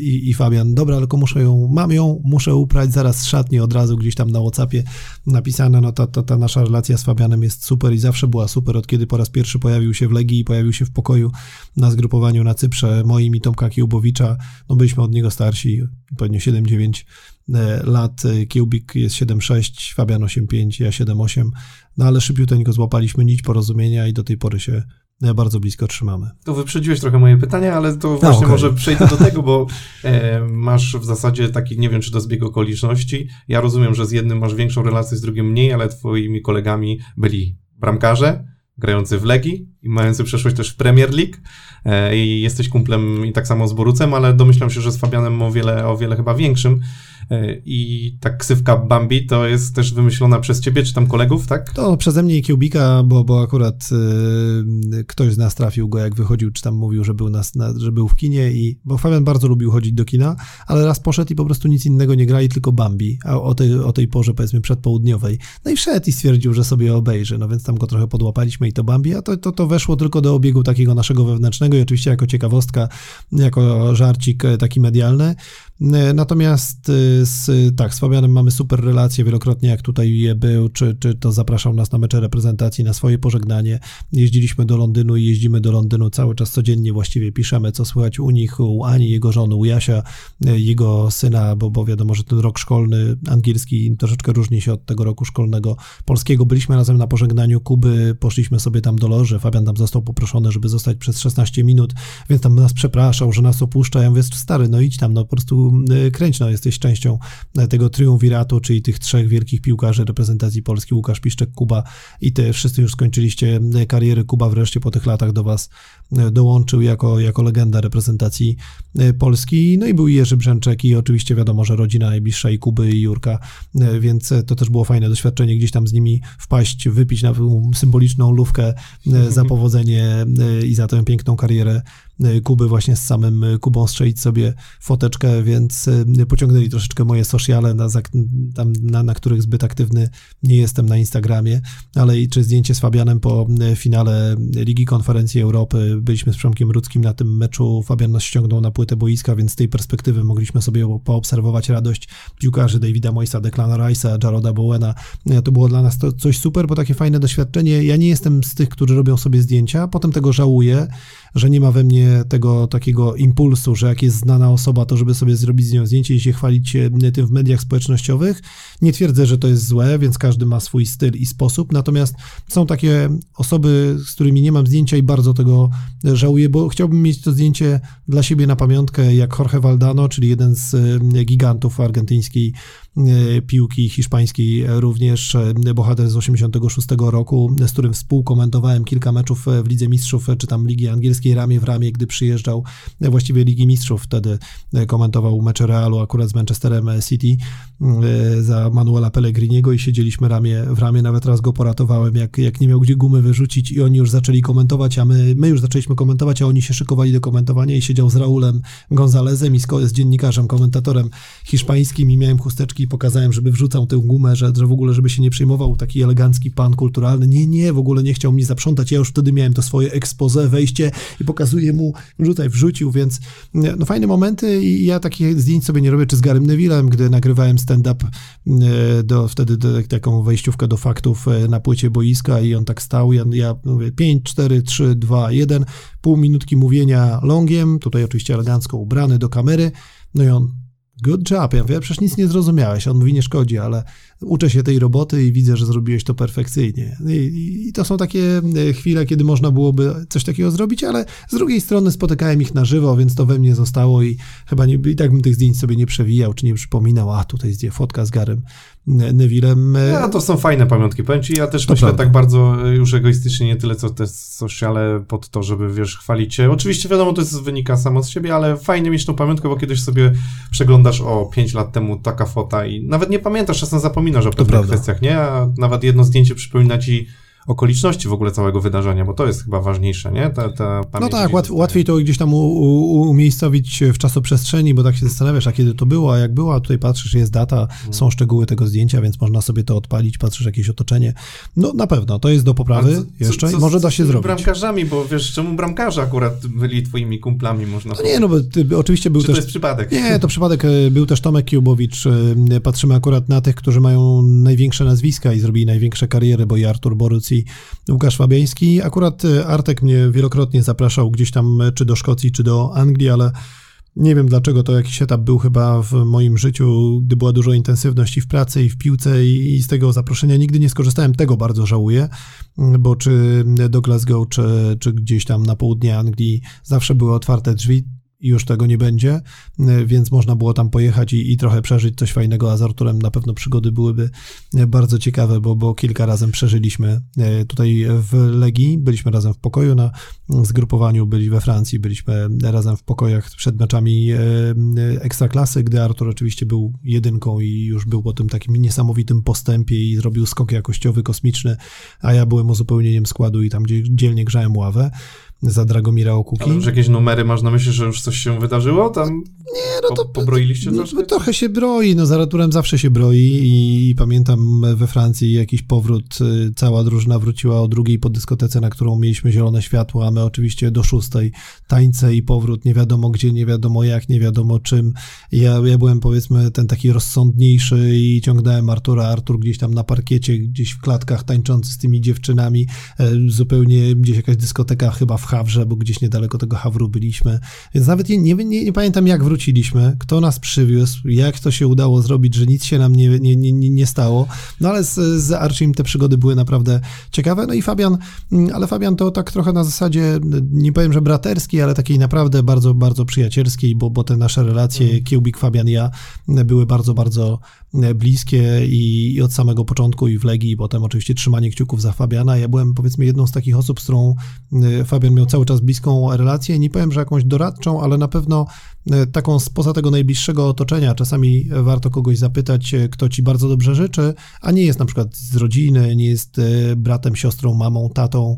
i, i Fabian, dobra, tylko muszę ją, mam ją, muszę uprać zaraz z szatni od razu gdzieś tam na Whatsappie napisane, no ta, ta, ta nasza relacja z Fabianem jest super i zawsze była super, od kiedy po raz pierwszy pojawił się w Legii i pojawił się w pokoju na zgrupowaniu na Cyprze. Moim i Tomka Kiełbowicza, no byliśmy od niego starsi, pewnie 7-9 e, lat, Kiełbik jest 7-6, Fabian 8-5, ja 7-8, no ale szybciuteńko złapaliśmy nić porozumienia i do tej pory się bardzo blisko trzymamy. To wyprzedziłeś trochę moje pytania, ale to właśnie okay. może przejdę do tego, bo e, masz w zasadzie taki, nie wiem czy to zbieg okoliczności. Ja rozumiem, że z jednym masz większą relację, z drugim mniej, ale twoimi kolegami byli bramkarze, grający w Legii i mający przeszłość też w Premier League e, i jesteś kumplem i tak samo z Borucem, ale domyślam się, że z Fabianem o wiele, o wiele chyba większym. E, I ta ksywka Bambi to jest też wymyślona przez ciebie, czy tam kolegów, tak? To przeze mnie i Kiełbika, bo, bo akurat y, ktoś z nas trafił go, jak wychodził, czy tam mówił, że był, nas, na, że był w kinie i, bo Fabian bardzo lubił chodzić do kina, ale raz poszedł i po prostu nic innego nie grali, tylko Bambi, a o tej, o tej porze powiedzmy przedpołudniowej. No i wszedł i stwierdził, że sobie obejrzy, no więc tam go trochę podłapaliśmy i to Bambi, a to, to, to weszło tylko do obiegu takiego naszego wewnętrznego i oczywiście jako ciekawostka, jako żarcik e, taki medialny. Natomiast e, z, tak, z Fabianem mamy super relacje, wielokrotnie jak tutaj był, czy, czy to zapraszał nas na mecze reprezentacji, na swoje pożegnanie. Jeździliśmy do Londynu i jeździmy do Londynu cały czas codziennie właściwie piszemy, co słychać u nich, u Ani, jego żony, u Jasia, jego syna, bo, bo wiadomo, że ten rok szkolny angielski troszeczkę różni się od tego roku szkolnego polskiego. Byliśmy razem na pożegnaniu Kuby, poszliśmy sobie tam do loży, Fabian tam został poproszony, żeby zostać przez 16 minut, więc tam nas przepraszał, że nas opuszcza. Ja mówię, stary, no idź tam, no po prostu y, kręć, no jesteś częścią y, tego triumviratu, czyli tych trzech wielkich piłkarzy reprezentacji Polski, Łukasz Piszczek, Kuba i ty wszyscy już skończyliście kariery. Kuba wreszcie po tych latach do was dołączył jako, jako legenda reprezentacji Polski. No i był Jerzy Brzęczek i oczywiście wiadomo, że rodzina najbliższa i Kuby i Jurka, więc to też było fajne doświadczenie gdzieś tam z nimi wpaść, wypić na symboliczną lówkę za powodzenie i za tę piękną karierę E, Kuby właśnie z samym e, Kubą strzelić sobie foteczkę, więc e, pociągnęli troszeczkę moje sociale, na, tam, na, na których zbyt aktywny nie jestem na Instagramie, ale i czy zdjęcie z Fabianem po finale Ligi Konferencji Europy, byliśmy z Przemkiem Rudzkim na tym meczu, Fabian nas ściągnął na płytę boiska, więc z tej perspektywy mogliśmy sobie poobserwować radość piłkarzy Davida Moisa, Declana Rice'a, Jaroda Bowena. To było dla nas to coś super, bo takie fajne doświadczenie. Ja nie jestem z tych, którzy robią sobie zdjęcia, potem tego żałuję, że nie ma we mnie tego takiego impulsu, że jak jest znana osoba, to żeby sobie zrobić z nią zdjęcie i się chwalić tym w mediach społecznościowych. Nie twierdzę, że to jest złe, więc każdy ma swój styl i sposób, natomiast są takie osoby, z którymi nie mam zdjęcia i bardzo tego żałuję, bo chciałbym mieć to zdjęcie dla siebie na pamiątkę, jak Jorge Valdano, czyli jeden z gigantów argentyńskiej E, piłki hiszpańskiej, również e, bohater z 86 roku, z którym współkomentowałem kilka meczów w Lidze Mistrzów, czy tam Ligi Angielskiej ramię w ramię, gdy przyjeżdżał e, właściwie Ligi Mistrzów, wtedy komentował mecze Realu akurat z Manchesterem City za Manuela Pellegriniego i siedzieliśmy ramię w ramię, nawet raz go poratowałem, jak, jak nie miał gdzie gumy wyrzucić i oni już zaczęli komentować, a my, my już zaczęliśmy komentować, a oni się szykowali do komentowania i siedział z Raulem Gonzalezem i z, z dziennikarzem, komentatorem hiszpańskim i miałem chusteczki i pokazałem, żeby wrzucał tę gumę, że, że w ogóle, żeby się nie przejmował taki elegancki pan kulturalny. Nie, nie, w ogóle nie chciał mnie zaprzątać. Ja już wtedy miałem to swoje expose, wejście i pokazuję mu, wrzucaj, wrzucił, więc no fajne momenty i ja takich zdjęć sobie nie robię, czy z Garym Nevillem, gdy nagrywałem stand-up e, do, wtedy do, taką wejściówkę do faktów e, na płycie boiska i on tak stał, ja, ja mówię 5, 4, 3, 2, 1, pół minutki mówienia longiem, tutaj oczywiście elegancko ubrany do kamery, no i on Good job. Ja mówię, przecież nic nie zrozumiałeś. On mówi, nie szkodzi, ale uczę się tej roboty i widzę, że zrobiłeś to perfekcyjnie. I, I, to są takie e, chwile, kiedy można byłoby coś takiego zrobić, ale z drugiej strony spotykałem ich na żywo, więc to we mnie zostało i chyba nie, i tak bym tych zdjęć sobie nie przewijał, czy nie przypominał, a tutaj zdję fotka z Garym Nevillem. Ja, to są fajne pamiątki, powiem ci, ja też to myślę prawda. tak bardzo e, już egoistycznie, nie tyle co te sociale pod to, żeby, wiesz, chwalić się. Oczywiście wiadomo, to jest, wynika samo z siebie, ale fajnie mieć tą pamiątkę, bo kiedyś sobie przeglądasz, o, 5 lat temu taka fota i nawet nie pamiętasz, czasem zapominasz o pewnych kwestiach, nie? A nawet jedno zdjęcie przypomina ci okoliczności w ogóle całego wydarzenia, bo to jest chyba ważniejsze, nie? Ta, ta no tak, łat, łatwiej to gdzieś tam u, u, umiejscowić w czasoprzestrzeni, bo tak się zastanawiasz, a kiedy to było, a jak było, a tutaj patrzysz, jest data, hmm. są szczegóły tego zdjęcia, więc można sobie to odpalić, patrzysz jakieś otoczenie. No na pewno, to jest do poprawy co, jeszcze co, i może da się zrobić. bramkarzami, bo wiesz, czemu bramkarze akurat byli twoimi kumplami, można no Nie, no bo ty, oczywiście był Czy też... to jest przypadek? Nie, to przypadek. E, był też Tomek Kiubowicz. E, patrzymy akurat na tych, którzy mają największe nazwiska i zrobili największe kariery, bo i Artur Boruc i Łukasz Fabiański. Akurat e, Artek mnie wielokrotnie zapraszał gdzieś tam czy do Szkocji, czy do Anglii, ale nie wiem dlaczego to jakiś etap był chyba w moim życiu, gdy była dużo intensywności w pracy i w piłce i, i, z tego zaproszenia nigdy nie skorzystałem. Tego bardzo żałuję, bo czy do Glasgow, czy, czy gdzieś tam na południe Anglii zawsze były otwarte drzwi już tego nie będzie, e, więc można było tam pojechać i, i, trochę przeżyć coś fajnego, a z Arturem na pewno przygody byłyby e, bardzo ciekawe, bo, bo kilka razem przeżyliśmy e, tutaj w Legii, byliśmy razem w pokoju na zgrupowaniu, byli we Francji, byliśmy razem w pokojach przed meczami Ekstraklasy, gdy Artur oczywiście był jedynką i już był po tym takim niesamowitym postępie i zrobił skok jakościowy, kosmiczny, a ja byłem uzupełnieniem składu i tam dzielnie grzałem ławę za Dragomira Okuki. Ale już jakieś numery masz na myśli, że już coś się wydarzyło? Tam nie, no to... Po, pobroiliście no, troszkę? Trochę się broi, no za Raturem zawsze się broi i, i pamiętam we Francji jakiś powrót, y, cała drużyna wróciła o drugiej po dyskotece, na którą mieliśmy zielone światło, a my oczywiście do szóstej tańce i powrót, nie wiadomo gdzie, nie wiadomo jak, nie wiadomo czym. Ja, ja byłem powiedzmy ten taki rozsądniejszy i ciągnąłem Artura, Artur gdzieś tam na parkiecie, gdzieś w klatkach tańczący z tymi dziewczynami, e, zupełnie gdzieś jakaś dyskoteka chyba w Hawrze, bo gdzieś niedaleko tego Hawru byliśmy, więc nawet nie, nie, nie, nie pamiętam jak wróciliśmy, kto nas przywiózł, jak to się udało zrobić, że nic się nam nie, nie, nie, nie stało, no ale z, z Archim te przygody były naprawdę ciekawe, no i Fabian, mm, ale Fabian to tak trochę na zasadzie, nie powiem, że braterskiej, ale takiej naprawdę bardzo, bardzo przyjacielskiej, bo, bo te nasze relacje, mm. Kiełbik, Fabian i ja, były bardzo, bardzo bliskie i, i, od samego początku i w Legii, i potem oczywiście trzymanie kciuków za Fabiana. Ja byłem powiedzmy jedną z takich osób, z którą y, Miał cały czas bliską relację. Nie powiem, że jakąś doradczą, ale na pewno y, taką spoza tego najbliższego otoczenia. Czasami warto kogoś zapytać, y, kto ci bardzo dobrze życzy, a nie jest na przykład z rodziny, nie jest bratem, siostrą, mamą, tatą,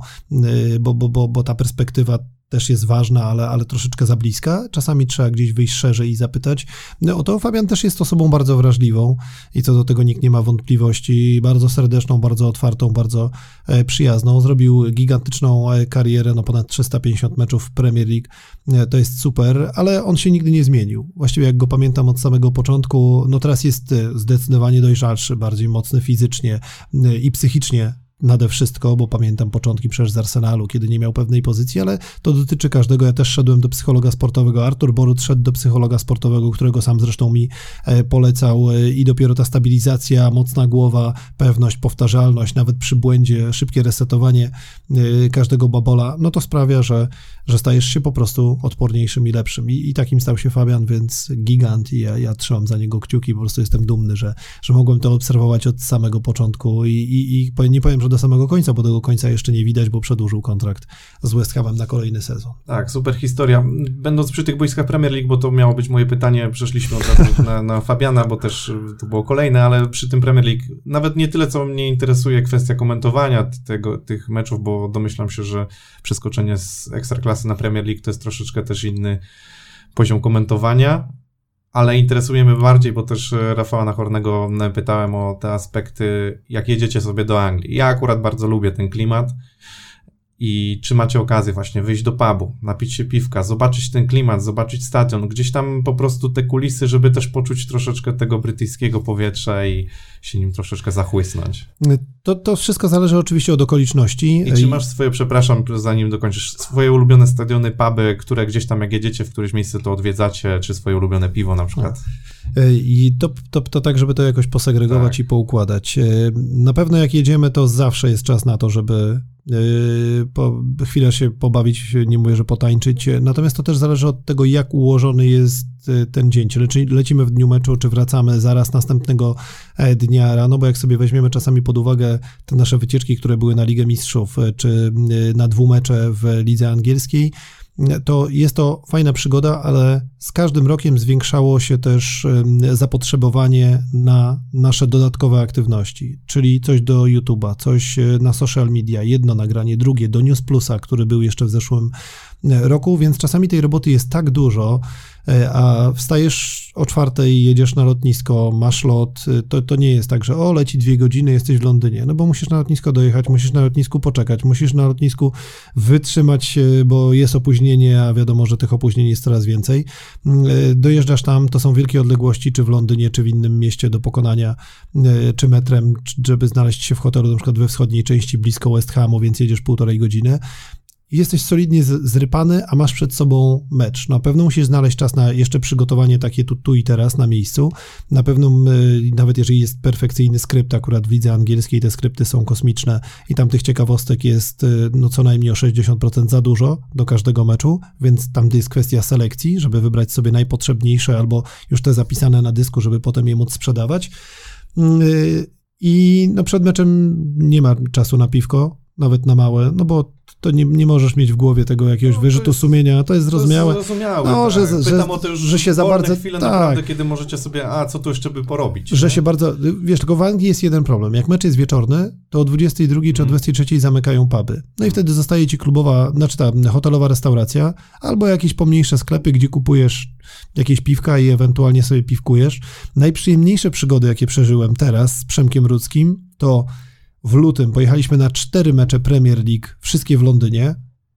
bo, bo, bo, bo ta perspektywa też jest ważna, ale, ale troszeczkę za bliska. Czasami trzeba gdzieś wyjść szerzej i zapytać. No, o to Fabian też jest osobą bardzo wrażliwą i co do tego nikt nie ma wątpliwości. Bardzo serdeczną, bardzo otwartą, bardzo e, przyjazną. Zrobił gigantyczną e, karierę, no ponad 350 meczów w Premier League. E, to jest super, ale on się nigdy nie zmienił. Właściwie jak go pamiętam od samego początku, no teraz jest zdecydowanie dojrzalszy, bardziej mocny fizycznie i psychicznie nade wszystko, bo pamiętam początki przecież z Arsenalu, kiedy nie miał pewnej pozycji, ale to dotyczy każdego. Ja też szedłem do psychologa sportowego. Artur Borut szedł do psychologa sportowego, którego sam zresztą mi e, polecał e, i dopiero ta stabilizacja, mocna głowa, pewność, powtarzalność, nawet przy błędzie, szybkie resetowanie e, każdego babola, no to sprawia, że, że stajesz się po prostu odporniejszym i lepszym. I, i takim stał się Fabian, więc gigant i ja, ja trzymam za niego kciuki, po prostu jestem dumny, że, że mogłem to obserwować od samego początku i, i, i nie powiem, że do samego końca, bo tego końca jeszcze nie widać, bo przedłużył kontrakt z West Hamem na kolejny sezon. Tak, super historia. Będąc przy tych boiskach Premier League, bo to miało być moje pytanie, przeszliśmy od razu na, na Fabiana, bo też to było kolejne, ale przy tym Premier League nawet nie tyle, co mnie interesuje kwestia komentowania tego, tych meczów, bo domyślam się, że przeskoczenie z Ekstraklasy na Premier League to jest troszeczkę też inny poziom komentowania, ale interesuje mnie bardziej, bo też e, Rafała Nachornego pytałem o te aspekty, jak jedziecie sobie do Anglii. Ja akurat bardzo lubię ten klimat i czy macie okazję właśnie wyjść do pubu, napić się piwka, zobaczyć ten klimat, zobaczyć stadion, gdzieś tam po prostu te kulisy, żeby też poczuć troszeczkę tego brytyjskiego powietrza i się nim troszeczkę zachłysnąć. To, to wszystko zależy oczywiście od okoliczności. I czy masz swoje, przepraszam, zanim dokończysz, swoje ulubione stadiony, puby, które gdzieś tam jak jedziecie w któreś miejsce to odwiedzacie, czy swoje ulubione piwo na przykład? I to, to, to tak, żeby to jakoś posegregować tak. i poukładać. Na pewno jak jedziemy, to zawsze jest czas na to, żeby Yy, po, chwilę się pobawić, nie mówię, że potańczyć. Natomiast to też zależy od tego, jak ułożony jest ten dzień. Czy lecimy w dniu meczu, czy wracamy zaraz następnego e, dnia rano, bo jak sobie weźmiemy czasami pod uwagę te nasze wycieczki, które były na Ligę Mistrzów, e, czy e, na dwumecze w lidze angielskiej, to jest to fajna przygoda, ale z każdym rokiem zwiększało się też zapotrzebowanie na nasze dodatkowe aktywności, czyli coś do YouTube'a, coś e, na social media, jedno nagranie, drugie do News Plusa, który był jeszcze w zeszłym e, roku, więc czasami tej roboty jest tak dużo, a wstajesz o czwartej, jedziesz na lotnisko, masz lot, e, to, to nie jest tak, że o, leci dwie godziny, jesteś w Londynie, no bo musisz na lotnisko dojechać, musisz na lotnisku poczekać, musisz na lotnisku wytrzymać bo jest opóźnienie, a wiadomo, że tych opóźnień jest coraz więcej. Mm, e, dojeżdżasz tam, to są wielkie odległości, czy w Londynie, czy w innym mieście do pokonania, czy metrem, żeby znaleźć się w hotelu, na przykład we wschodniej części, blisko West Hamu, więc jedziesz półtorej godziny jesteś solidnie zrypany, a masz przed sobą mecz. Na pewno musisz znaleźć czas na jeszcze przygotowanie takie tu, tu i teraz na miejscu. Na pewno, nawet jeżeli jest perfekcyjny skrypt, akurat w lidze angielskiej te skrypty są kosmiczne i tam tych ciekawostek jest y, no, co najmniej o 60% za dużo do każdego meczu, więc tam jest kwestia selekcji, żeby wybrać sobie najpotrzebniejsze albo już te zapisane na dysku, żeby potem je móc sprzedawać. Y, I no, przed meczem nie ma czasu na piwko, nawet na małe, no bo to nie, nie możesz mieć w głowie tego jakiegoś no, wyrzutu jest, sumienia, to jest zrozumiałe. To jest zrozumiałe, no, tak. że, że, że się za bardzo chwile tak. naprawdę, kiedy możecie sobie, a co tu jeszcze by porobić. Że nie? się bardzo, wiesz, tylko w Anglii jest jeden problem. Jak mecz jest wieczorny, to o 22 czy o 23 hmm. zamykają puby. No i wtedy zostaje ci klubowa, znaczy ta hotelowa restauracja, albo jakieś pomniejsze sklepy, gdzie kupujesz jakieś piwka i ewentualnie sobie piwkujesz. Najprzyjemniejsze przygody, jakie przeżyłem teraz z Przemkiem Rudzkim, to w lutym pojechaliśmy na cztery mecze Premier League, wszystkie w Londynie.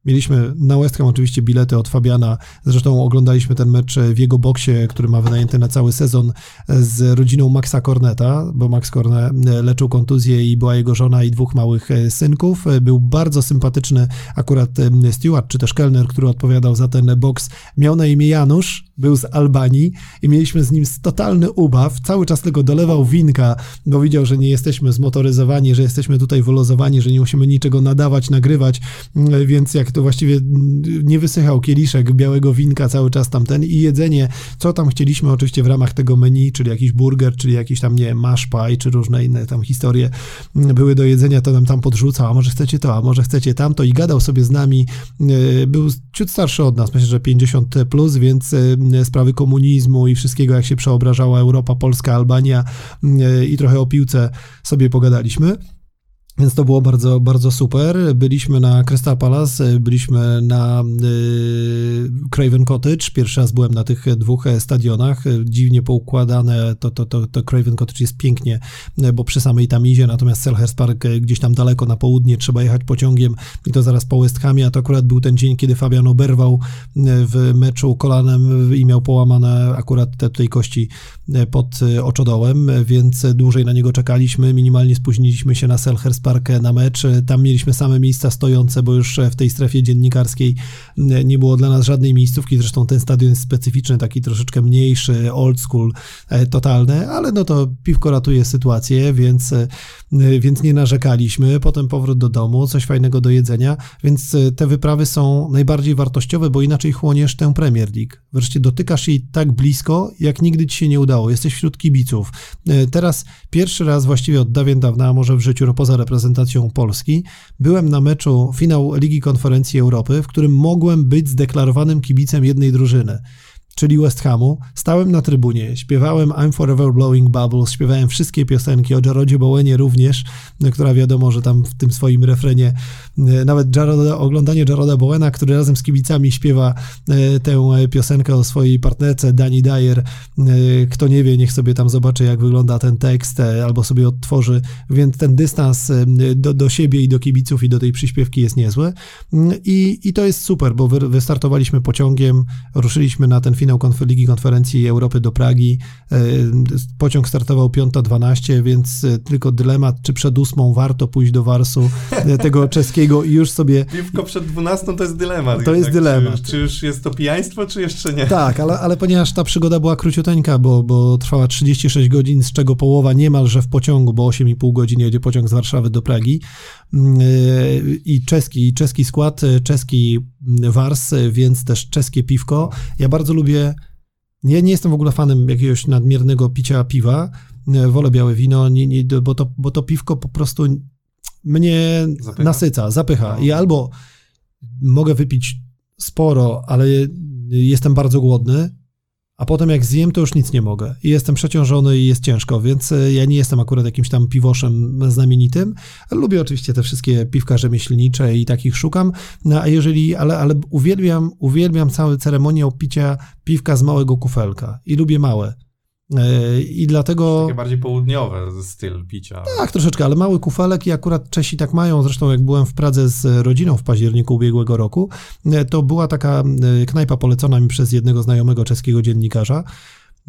Mieliśmy na West Ham oczywiście bilety od Fabiana, zresztą oglądaliśmy ten mecz w jego boksie, który ma wynajęty na cały sezon z rodziną Maxa Corneta, bo Max Cornet leczył kontuzję i była jego żona i dwóch małych synków. Był bardzo sympatyczny akurat steward, czy też kelner, który odpowiadał za ten boks. Miał na imię Janusz, był z Albanii i mieliśmy z nim totalny ubaw. Cały czas tylko dolewał winka, bo widział, że nie jesteśmy zmotoryzowani, że jesteśmy tutaj wylozowani, że nie musimy niczego nadawać, nagrywać, więc jak to właściwie nie wysychał kieliszek białego winka cały czas tamten i jedzenie, co tam chcieliśmy oczywiście w ramach tego menu, czyli jakiś burger, czyli jakiś tam, nie mash pie, czy różne inne tam historie były do jedzenia, to nam tam podrzucał, a może chcecie to, a może chcecie tamto i gadał sobie z nami. Był ciut starszy od nas, myślę, że 50 plus, więc sprawy komunizmu i wszystkiego, jak się przeobrażała Europa, Polska, Albania i trochę o piłce sobie pogadaliśmy. Więc to było bardzo, bardzo super. Byliśmy na Crystal Palace, byliśmy na y, Craven Cottage. Pierwszy raz byłem na tych dwóch stadionach. Dziwnie poukładane. To, to, to, to Craven Cottage jest pięknie, bo przy samej Tamizie, natomiast Selhurst Park gdzieś tam daleko na południe trzeba jechać pociągiem i to zaraz po West Hamie, a to akurat był ten dzień, kiedy Fabian oberwał w meczu kolanem i miał połamane akurat te tutaj kości pod oczodołem, więc dłużej na niego czekaliśmy. Minimalnie spóźniliśmy się na Selhurst Park parkę na mecz. Tam mieliśmy same miejsca stojące, bo już w tej strefie dziennikarskiej nie było dla nas żadnej miejscówki. Zresztą ten stadion jest specyficzny, taki troszeczkę mniejszy, old school, e, totalny, ale no to piwko ratuje sytuację, więc, e, więc nie narzekaliśmy. Potem powrót do domu, coś fajnego do jedzenia, więc e, te wyprawy są najbardziej wartościowe, bo inaczej chłoniesz tę Premier League. Wreszcie dotykasz jej tak blisko, jak nigdy ci się nie udało. Jesteś wśród kibiców. Teraz pierwszy raz właściwie od dawien dawna, a może w życiu, no poza reprezentacją reprezentacją Polski, byłem na meczu finał Ligi Konferencji Europy, w którym mogłem być zdeklarowanym kibicem jednej drużyny czyli West Hamu, stałem na trybunie, śpiewałem I'm Forever Blowing Bubbles, śpiewałem wszystkie piosenki, o Jarodzie Bowenie również, która wiadomo, że tam w tym swoim refrenie, e, nawet Jaroda, oglądanie Jaroda Bowena, który razem z kibicami śpiewa e, tę piosenkę o swojej partnerce Dani Dyer, e, kto nie wie, niech sobie tam zobaczy, jak wygląda ten tekst, albo sobie odtworzy, więc ten dystans do, do siebie i do kibiców i do tej przyśpiewki jest niezły. I, i to jest super, bo wy, wystartowaliśmy pociągiem, ruszyliśmy na ten finał finał Ligi Konferencji Europy do Pragi. E, pociąg startował 5.12, więc e, tylko dylemat, czy przed ósmą warto pójść do Warsu e, tego czeskiego i już sobie... Piwko przed 12 to jest dylemat. To jest dylemat. Czy, czy, już jest to pijaństwo, czy jeszcze nie? Tak, ale, ale ponieważ ta przygoda była króciuteńka, bo, bo trwała 36 godzin, z czego połowa niemalże w pociągu, bo 8,5 godzin jedzie pociąg z Warszawy do Pragi mm, i czeski, czeski skład, czeski Wars, więc też czeskie piwko. Ja bardzo lubię nie, nie jestem w ogóle fanem jakiegoś nadmiernego picia piwa. Wolę białe wino, nie, nie, bo, to, bo to piwko po prostu mnie zapycha. nasyca, zapycha. No. I albo mogę wypić sporo, ale jestem bardzo głodny, a potem jak zjem, to już nic nie mogę. I jestem przeciążony i jest ciężko, więc e, ja nie jestem akurat jakimś tam piwoszem znamienitym. Lubię oczywiście te wszystkie piwka rzemieślnicze i takich szukam, no, a jeżeli, ale, ale uwielbiam, uwielbiam całe ceremonię picia piwka z małego kufelka i lubię małe. E, I dlatego. Takie bardziej południowe styl picia. Tak, troszeczkę, ale mały kufelek i akurat Czesi tak mają. Zresztą, jak byłem w Pradze z rodziną w październiku ubiegłego roku, e, to była taka e, knajpa polecona mi przez jednego znajomego czeskiego dziennikarza.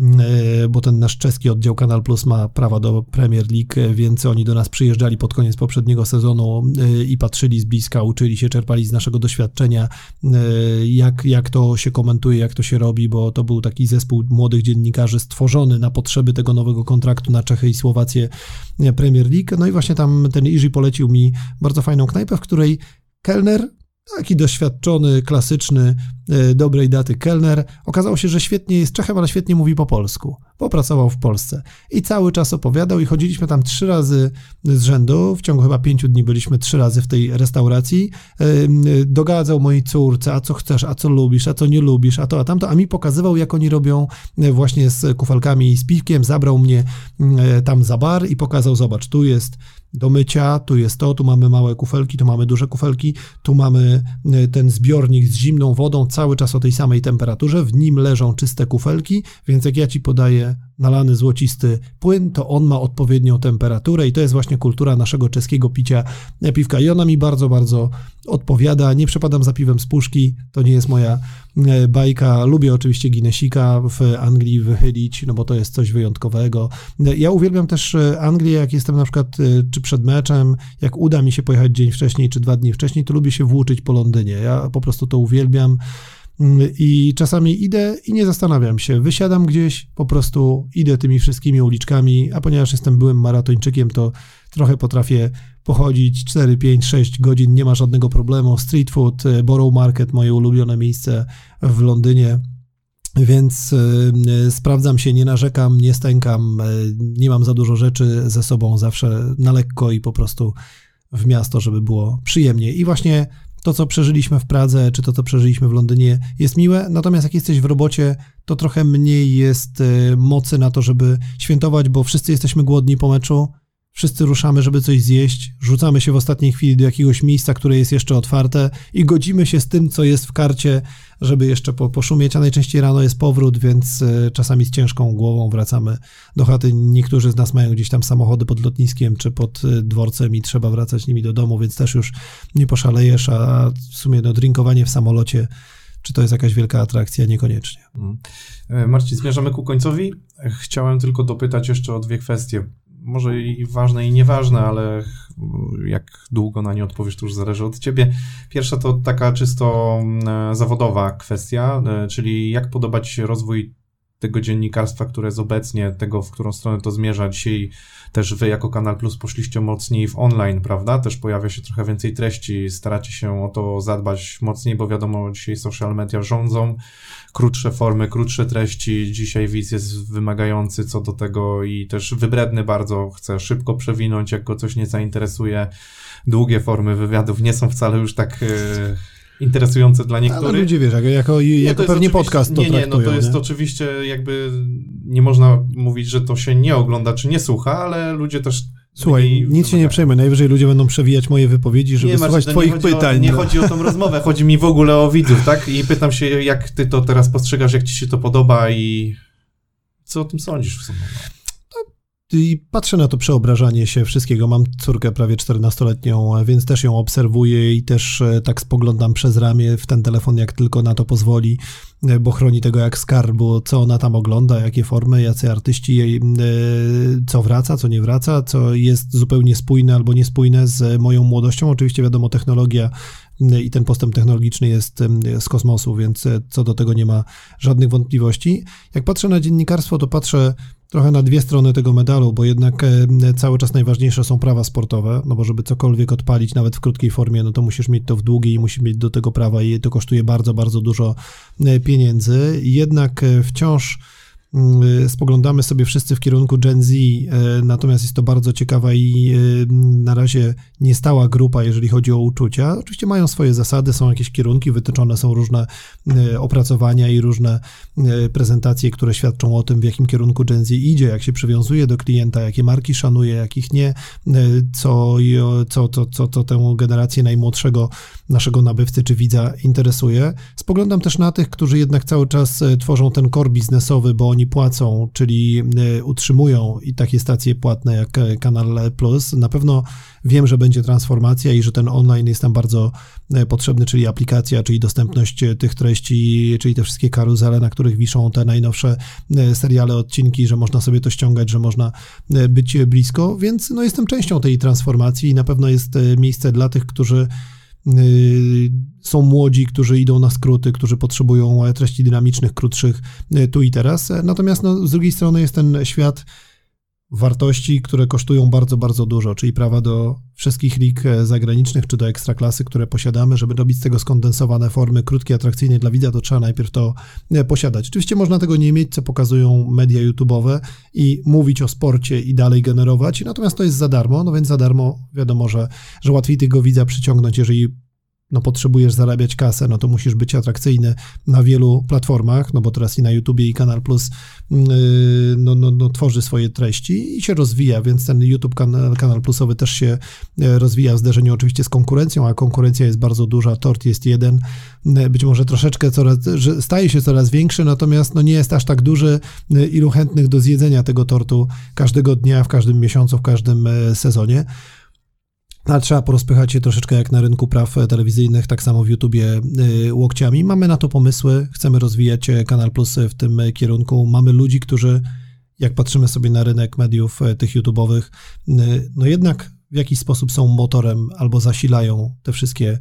E, bo ten nasz czeski oddział Kanal Plus ma prawa do Premier League, więc oni do nas przyjeżdżali pod koniec poprzedniego sezonu e, i patrzyli z bliska, uczyli się, czerpali z naszego doświadczenia, e, jak, jak to się komentuje, jak to się robi, bo to był taki zespół młodych dziennikarzy stworzony na potrzeby tego nowego kontraktu na Czechy i Słowację Premier League. No i właśnie tam ten Iży polecił mi bardzo fajną knajpę, w której kelner taki doświadczony, klasyczny, e, dobrej daty kelner. Okazało się, że świetnie jest Czechem, ale świetnie mówi po polsku, bo pracował w Polsce. I cały czas opowiadał i chodziliśmy tam trzy razy z rzędu, w ciągu chyba pięciu dni byliśmy trzy razy w tej restauracji. E, dogadzał mojej córce, a co chcesz, a co lubisz, a co nie lubisz, a to, a tamto, a mi pokazywał, jak oni robią właśnie z kufelkami i z piwkiem. Zabrał mnie tam za bar i pokazał, zobacz, tu jest do mycia, tu jest to, tu mamy małe kufelki, tu mamy duże kufelki, tu mamy e, ten zbiornik z zimną wodą cały czas o tej samej temperaturze, w nim leżą czyste kufelki, więc jak ja ci podaję nalany złocisty płyn, to on ma odpowiednią temperaturę i to jest właśnie kultura naszego czeskiego picia piwka i ona mi bardzo, bardzo odpowiada. Nie przepadam za piwem z puszki, to nie jest moja e, bajka. Lubię oczywiście Guinnessika w Anglii wychylić, no bo to jest coś wyjątkowego. Ja uwielbiam też e, Anglię, jak jestem na przykład e, czy przed meczem, jak uda mi się pojechać dzień wcześniej czy dwa dni wcześniej, to lubię się włóczyć po Londynie. Ja po prostu to uwielbiam. I czasami idę i nie zastanawiam się. Wysiadam gdzieś, po prostu idę tymi wszystkimi uliczkami, a ponieważ jestem byłym maratończykiem, to trochę potrafię pochodzić 4, 5, 6 godzin, nie ma żadnego problemu. Street food, e, Borough Market, moje ulubione miejsce w Londynie. Więc y, sprawdzam się, nie narzekam, nie stękam, y, nie mam za dużo rzeczy ze sobą, zawsze na lekko i po prostu w miasto, żeby było przyjemnie. I właśnie to, co przeżyliśmy w Pradze, czy to, co przeżyliśmy w Londynie, jest miłe. Natomiast jak jesteś w robocie, to trochę mniej jest e, mocy na to, żeby świętować, bo wszyscy jesteśmy głodni po meczu. Wszyscy ruszamy, żeby coś zjeść, rzucamy się w ostatniej chwili do jakiegoś miejsca, które jest jeszcze otwarte i godzimy się z tym, co jest w karcie, żeby jeszcze po, poszumieć, a najczęściej rano jest powrót, więc e, czasami z ciężką głową wracamy do chaty. Niektórzy z nas mają gdzieś tam samochody pod lotniskiem czy pod e, dworcem i trzeba wracać nimi do domu, więc też już nie poszalejesz, a w sumie no, drinkowanie w samolocie czy to jest jakaś wielka atrakcja? Niekoniecznie. Mhm. E, Marcin, zmierzamy ku końcowi. Chciałem tylko dopytać jeszcze o dwie kwestie może i ważne i nieważne, ale jak długo na nie odpowiesz, to już zależy od ciebie. Pierwsza to taka czysto mm, zawodowa kwestia, e, czyli jak podoba ci się rozwój tego dziennikarstwa, które jest obecnie, tego, w którą stronę to zmierza. Dzisiaj też wy jako Kanal Plus poszliście mocniej w online, prawda? Też pojawia się trochę więcej treści, staracie się o to zadbać mocniej, bo wiadomo, dzisiaj social media rządzą, krótsze formy, krótsze treści. Dzisiaj widz jest wymagający co do tego i też wybredny bardzo, chce szybko przewinąć, jak go coś nie zainteresuje. Długie formy wywiadów nie są wcale już tak... Yy, interesujące dla niektórych. Ale ludzie, wiesz, jako, jako, nie, jako pewnie podcast to Nie, nie, no to jest nie? oczywiście jakby, nie można mówić, że to się nie ogląda, czy nie słucha, ale ludzie też Słuchaj, nic się nie przejmę. Najwyżej ludzie będą przewijać moje wypowiedzi, żeby nie, słuchać twoich pytań. O, nie no. chodzi o tą rozmowę, chodzi mi w ogóle o widzów, tak? I pytam się, jak ty to teraz postrzegasz, jak ci się to podoba i co o tym sądzisz w sumie? I patrzę na to przeobrażanie się wszystkiego. Mam córkę prawie 14-letnią, więc też ją obserwuję i też e, tak spoglądam przez ramię w ten telefon, jak tylko na to pozwoli, e, bo chroni tego jak skarbu, co ona tam ogląda, jakie formy, jacy artyści jej, e, co wraca, co nie wraca, co jest zupełnie spójne albo niespójne z moją młodością. Oczywiście wiadomo, technologia i ten postęp technologiczny jest z kosmosu, więc co do tego nie ma żadnych wątpliwości. Jak patrzę na dziennikarstwo, to patrzę trochę na dwie strony tego medalu, bo jednak e, cały czas najważniejsze są prawa sportowe, no bo żeby cokolwiek odpalić, nawet w krótkiej formie, no to musisz mieć to w długiej i musisz mieć do tego prawa i to kosztuje bardzo, bardzo dużo e, pieniędzy. Jednak e, wciąż spoglądamy sobie wszyscy w kierunku Gen Z, natomiast jest to bardzo ciekawa i na razie niestała grupa, jeżeli chodzi o uczucia. Oczywiście mają swoje zasady, są jakieś kierunki, wytyczone są różne opracowania i różne prezentacje, które świadczą o tym, w jakim kierunku Gen Z idzie, jak się przywiązuje do klienta, jakie marki szanuje, jakich nie, co, co, co, co, co tę generację najmłodszego naszego nabywcy czy widza interesuje. Spoglądam też na tych, którzy jednak cały czas tworzą ten core biznesowy, bo oni płacą, czyli e, utrzymują i takie stacje płatne jak e, Kanal Plus. Na pewno wiem, że będzie transformacja i że ten online jest tam bardzo potrzebny, czyli aplikacja, czyli dostępność tych treści, czyli te wszystkie karuzele, na których wiszą te najnowsze seriale, odcinki, że można sobie to ściągać, że można być blisko, więc no jestem częścią tej transformacji i na pewno jest miejsce dla tych, którzy Y, są młodzi, którzy idą na skróty, którzy potrzebują treści dynamicznych, krótszych e, tu i teraz. Natomiast no, z drugiej strony jest ten świat wartości, które kosztują bardzo, bardzo dużo, czyli prawa do wszystkich lig e, zagranicznych czy do ekstraklasy, które posiadamy, żeby robić z tego skondensowane formy, krótkie, atrakcyjne dla widza, to trzeba najpierw to e, posiadać. Oczywiście można tego nie mieć, co pokazują media YouTube'owe i mówić o sporcie i dalej generować, natomiast to jest za darmo, no więc za darmo wiadomo, że, że łatwiej tego widza przyciągnąć, jeżeli no potrzebujesz zarabiać kasę, no to musisz być atrakcyjny na wielu platformach, no bo teraz i na YouTubie i Kanal Plus yy, no, no, no, tworzy swoje treści i się rozwija, więc ten YouTube Kanal, kanal Plusowy też się e, rozwija w zderzeniu oczywiście z konkurencją, a konkurencja jest bardzo duża, tort jest jeden, e, być może troszeczkę coraz, staje się coraz większy, natomiast no nie jest aż tak duży, e, ilu chętnych do zjedzenia tego tortu każdego dnia, w każdym miesiącu, w każdym sezonie. Ale trzeba porozpychać się troszeczkę jak na rynku praw telewizyjnych, tak samo w YouTubie y, łokciami. Mamy na to pomysły, chcemy rozwijać e, Kanal Plus w tym e, kierunku. Mamy ludzi, którzy, jak patrzymy sobie na rynek mediów e, tych YouTubeowych, no jednak w jakiś sposób są motorem albo zasilają te wszystkie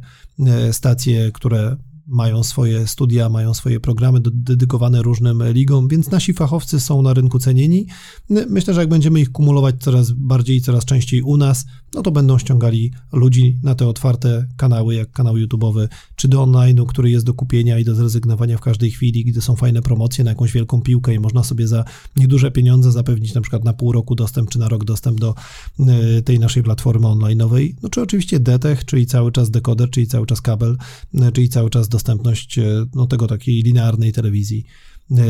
stacje, które mają swoje studia, mają swoje programy dedykowane różnym ligom, więc nasi fachowcy są na rynku cenieni. Myślę, że jak będziemy ich kumulować coraz bardziej coraz częściej u nas, no to będą ściągali ludzi na te otwarte kanały, jak kanał YouTube'owy, czy do online'u, który jest do kupienia i do zrezygnowania w każdej chwili, gdy są fajne promocje na jakąś wielką piłkę i można sobie za nieduże pieniądze zapewnić na przykład na pół roku dostęp, czy na rok dostęp do e, tej naszej platformy online'owej. No czy oczywiście DTech, czyli cały czas dekoder, czyli cały czas kabel, e, czyli cały czas dostępność e, no, tego takiej linearnej telewizji. E,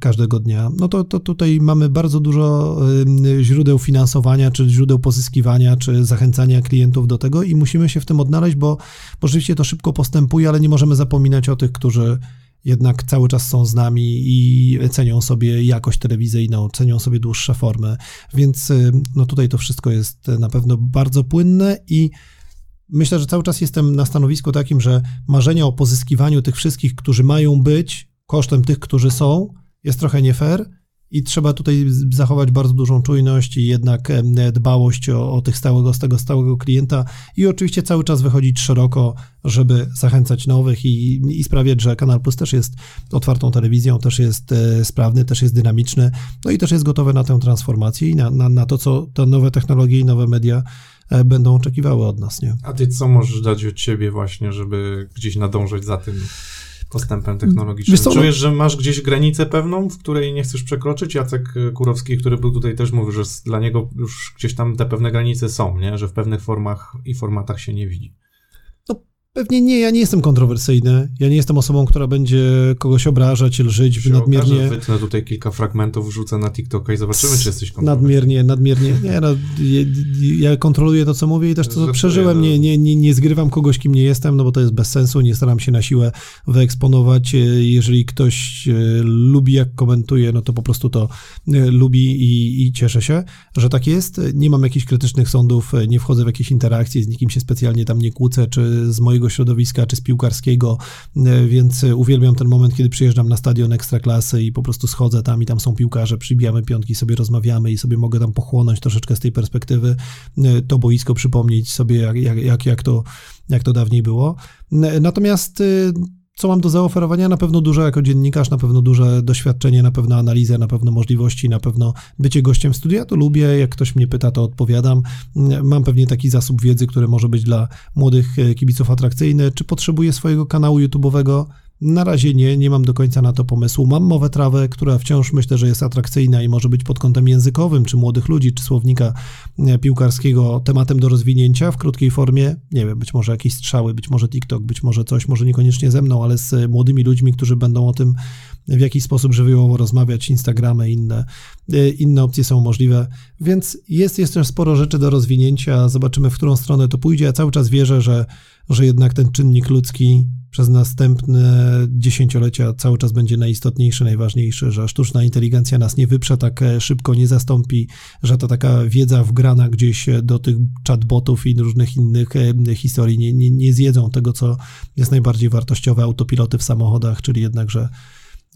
każdego dnia, no to, to tutaj mamy bardzo dużo e, źródeł finansowania, czy źródeł pozyskiwania, czy zachęcania klientów do tego i musimy się w tym odnaleźć, bo, bo rzeczywiście to szybko postępuje, ale nie możemy zapominać o tych, którzy jednak cały czas są z nami i cenią sobie jakość telewizyjną, cenią sobie dłuższe formy, więc e, no tutaj to wszystko jest na pewno bardzo płynne i myślę, że cały czas jestem na stanowisku takim, że marzenia o pozyskiwaniu tych wszystkich, którzy mają być, kosztem tych, którzy są, jest trochę nie fair i trzeba tutaj zachować bardzo dużą czujność i jednak dbałość o, o tych stałego, z tego stałego klienta i oczywiście cały czas wychodzić szeroko, żeby zachęcać nowych i, i sprawiać, że Kanal Plus też jest otwartą telewizją, też jest e, sprawny, też jest dynamiczny, no i też jest gotowy na tę transformację i na, na, na to, co te nowe technologie i nowe media e, będą oczekiwały od nas, nie? A ty co możesz dać od siebie właśnie, żeby gdzieś nadążać za tym postępem technologicznym. Co, Czujesz, że masz gdzieś granicę pewną, w której nie chcesz przekroczyć? Jacek Kurowski, który był tutaj też mówił, że dla niego już gdzieś tam te pewne granice są, nie? że w pewnych formach i formatach się nie widzi. Pewnie nie, ja nie jestem kontrowersyjny. Ja nie jestem osobą, która będzie kogoś obrażać, lżyć się nadmiernie. Okaże, wytnę tutaj kilka fragmentów, wrzucę na TikToka i zobaczymy, czy jesteś kontrowersyjny. Nadmiernie, nadmiernie. Nie, no, ja, kontroluję to, co mówię i też to, co przeżyłem. No. Nie, nie, nie, nie zgrywam kogoś, kim nie jestem, no bo to jest bez sensu. Nie staram się na siłę wyeksponować. Jeżeli ktoś e, lubi, jak komentuje, no to po prostu to e, lubi i, i cieszę się, że tak jest. Nie mam jakichś krytycznych sądów, nie wchodzę w jakieś interakcje, z nikim się specjalnie tam nie kłócę, czy z mojego mojego środowiska, czy z piłkarskiego, e, więc uwielbiam ten moment, kiedy przyjeżdżam na stadion Ekstraklasy i po prostu schodzę tam i tam są piłkarze, przybijamy piątki, sobie rozmawiamy i sobie mogę tam pochłonąć troszeczkę z tej perspektywy e, to boisko, przypomnieć sobie, jak, jak, jak, to, jak to dawniej było. Natomiast e, co mam do zaoferowania? Na pewno dużo jako dziennikarz, na pewno duże doświadczenie, na pewno analizę, na pewno możliwości, na pewno bycie gościem studia. To lubię, jak ktoś mnie pyta, to odpowiadam. Mam pewnie taki zasób wiedzy, który może być dla młodych e, kibiców atrakcyjny. Czy potrzebuję swojego kanału YouTube'owego? Na razie nie, nie mam do końca na to pomysłu. Mam mowę trawę, która wciąż myślę, że jest atrakcyjna i może być pod kątem językowym, czy młodych ludzi, czy słownika e, piłkarskiego tematem do rozwinięcia w krótkiej formie. Nie wiem, być może jakieś strzały, być może TikTok, być może coś, może niekoniecznie ze mną, ale z młodymi ludźmi, którzy będą o tym w jakiś sposób żywiołowo rozmawiać, Instagramy, inne, e, inne opcje są możliwe, więc jest jeszcze sporo rzeczy do rozwinięcia, zobaczymy w którą stronę to pójdzie, ja cały czas wierzę, że, że jednak ten czynnik ludzki przez następne dziesięciolecia cały czas będzie najistotniejszy, najważniejszy, że sztuczna inteligencja nas nie wyprze tak e, szybko, nie zastąpi, że to taka wiedza wgrana gdzieś do tych chatbotów i różnych innych e, historii nie, nie, nie zjedzą tego, co jest najbardziej wartościowe, autopiloty w samochodach, czyli jednak,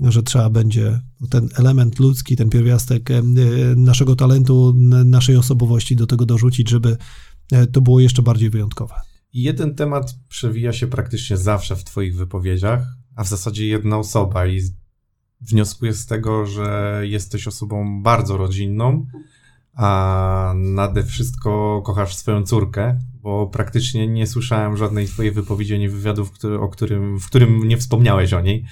że trzeba będzie ten element ludzki, ten pierwiastek e, naszego talentu, naszej osobowości do tego dorzucić, żeby to było jeszcze bardziej wyjątkowe. Jeden temat przewija się praktycznie zawsze w Twoich wypowiedziach, a w zasadzie jedna osoba, i wnioskuję z tego, że jesteś osobą bardzo rodzinną, a nade wszystko kochasz swoją córkę, bo praktycznie nie słyszałem żadnej Twojej wypowiedzi ani wywiadów, który, o którym, w którym nie wspomniałeś o niej.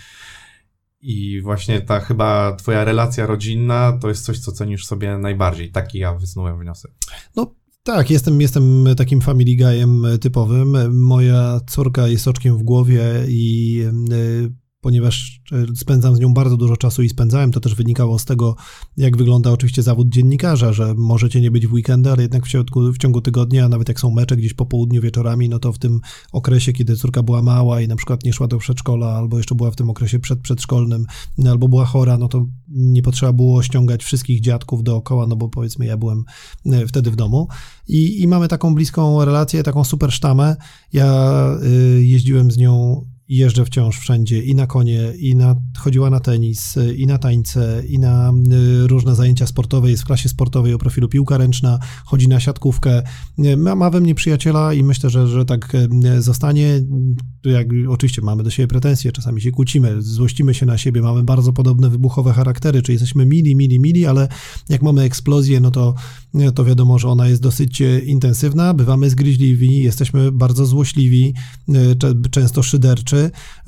I właśnie ta chyba Twoja relacja rodzinna to jest coś, co cenisz sobie najbardziej. Taki ja wysnułem wniosek. No, tak, jestem, jestem takim family guyem typowym. Moja córka jest oczkiem w głowie i y, ponieważ e, spędzam z nią bardzo dużo czasu i spędzałem, to też wynikało z tego, jak wygląda oczywiście zawód dziennikarza, że możecie nie być w weekendy, ale jednak w w ciągu tygodnia, nawet jak są mecze gdzieś po południu, wieczorami, no to w tym okresie, kiedy córka była mała i na przykład nie szła do przedszkola, albo jeszcze była w tym okresie przed przedszkolnym, no albo była chora, no to nie potrzeba było ściągać wszystkich dziadków dookoła, no bo powiedzmy ja byłem e, wtedy w domu i, i mamy taką bliską relację, taką super sztamę. Ja y, jeździłem z nią jeżdżę wciąż wszędzie i na konie, i na, chodziła na tenis, i na tańce, i na y, różne zajęcia sportowe, jest w klasie sportowej o profilu piłka ręczna, chodzi na siatkówkę. Ma, ma we mnie przyjaciela i myślę, że, że tak y, zostanie. Jak, oczywiście mamy do siebie pretensje, czasami się kłócimy, złościmy się na siebie, mamy bardzo podobne wybuchowe charaktery, czyli jesteśmy mili, mili, mili, ale jak mamy eksplozję, no to, to wiadomo, że ona jest dosyć y, intensywna, bywamy zgryźliwi, jesteśmy bardzo złośliwi, często szyderczy,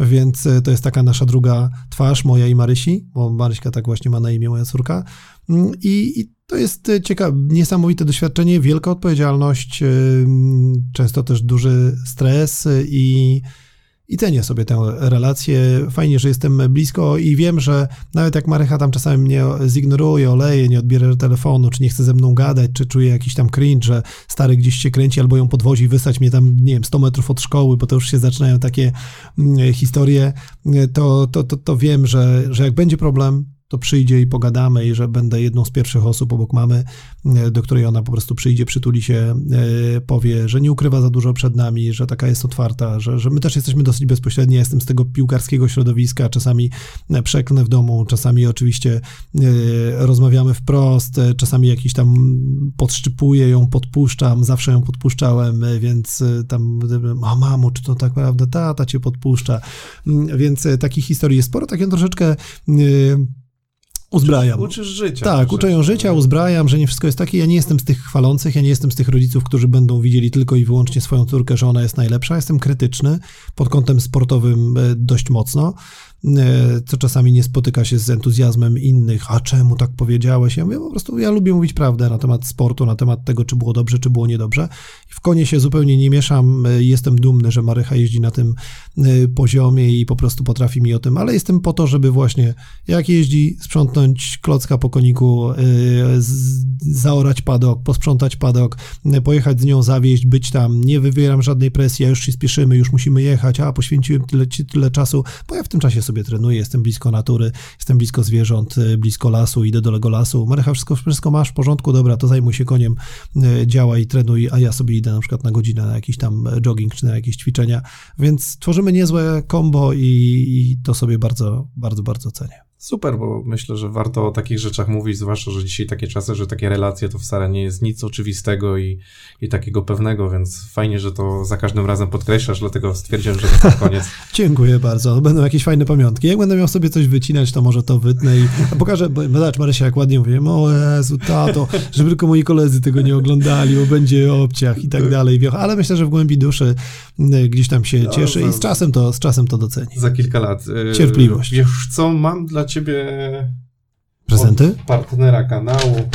więc e, to jest taka nasza druga twarz, moja i Marysi, bo Maryśka tak właśnie ma na imię moja córka. Mm, I, i to jest e, ciekawe, niesamowite doświadczenie, wielka odpowiedzialność, e, często też duży stres i i cenię sobie tę relację. Fajnie, że jestem blisko i wiem, że nawet jak Marycha tam czasami mnie zignoruje, oleje, nie odbierze telefonu, czy nie chce ze mną gadać, czy czuje jakiś tam cringe, że stary gdzieś się kręci albo ją podwozi, wysłać mnie tam, nie wiem, 100 metrów od szkoły, bo to już się zaczynają takie mm, historie, to, to, to, to wiem, że, że jak będzie problem, to przyjdzie i pogadamy i że będę jedną z pierwszych osób obok mamy, e, do której ona po prostu przyjdzie, przytuli się, e, powie, że nie ukrywa za dużo przed nami, że taka jest otwarta, że, że my też jesteśmy dosyć bezpośredni. Ja jestem z tego piłkarskiego środowiska, czasami e, przeklnę w domu, czasami oczywiście rozmawiamy wprost, czasami jakiś tam podszczypuję ją, podpuszczam, zawsze ją podpuszczałem, więc tam, a mamo, czy to tak naprawdę tata cię podpuszcza, mm, więc takich historii jest sporo, takie troszeczkę uzbrajam. Uczysz życia. Tak, uczę ją życia, uzbrajam, że nie wszystko jest takie. Ja nie jestem z tych chwalących, ja nie jestem z tych rodziców, którzy będą widzieli tylko i wyłącznie swoją córkę, że ona jest najlepsza. Jestem krytyczny pod kątem sportowym e, dość mocno. E, co czasami nie spotyka się z entuzjazmem innych, a czemu tak powiedziałeś? Ja mówię, po prostu ja lubię mówić prawdę na temat sportu, na temat tego, czy było dobrze, czy było niedobrze. W konie się zupełnie nie mieszam, e, jestem dumny, że Marycha jeździ na tym e, poziomie i po prostu potrafi mi o tym, ale jestem po to, żeby właśnie jak jeździ, sprzątnąć klocka po koniku, zaorać padok, posprzątać padok, pojechać z nią zawieźć, być tam, nie wywieram żadnej presji, a już się spieszymy, już musimy jechać, a poświęciłem tyle, tyle czasu, bo ja w tym czasie sobie sobie trenuję, jestem blisko natury, jestem blisko zwierząt, e, blisko lasu, idę do tego lasu. Marycha, wszystko, wszystko masz w porządku, dobra, to zajmuj się koniem, e, działaj, trenuj, a ja sobie idę na przykład na godzinę na jakiś tam jogging czy na jakieś ćwiczenia, więc tworzymy niezłe kombo i, i to sobie bardzo, bardzo, bardzo cenię. Super, bo myślę, że warto o takich rzeczach mówić, zwłaszcza, że dzisiaj takie czasy, że takie relacje to wcale nie jest nic oczywistego i, i takiego pewnego, więc fajnie, że to za każdym razem podkreślasz, dlatego stwierdziłem, że to koniec. Dziękuję bardzo. Będą jakieś fajne pamiątki. Jak będę miał sobie coś wycinać, to może to wytnę i pokażę, bo zobacz Marysia, jak ładnie mówię, o Jezu, tato, żeby tylko moi koledzy tego nie oglądali, bo będzie o obciach i tak dalej. Ale myślę, że w głębi duszy y, gdzieś tam się cieszy i z czasem to, z czasem to doceni. Za kilka lat. Y, Cierpliwość. Wiesz co, mam dla ciebie prezenty? partnera kanału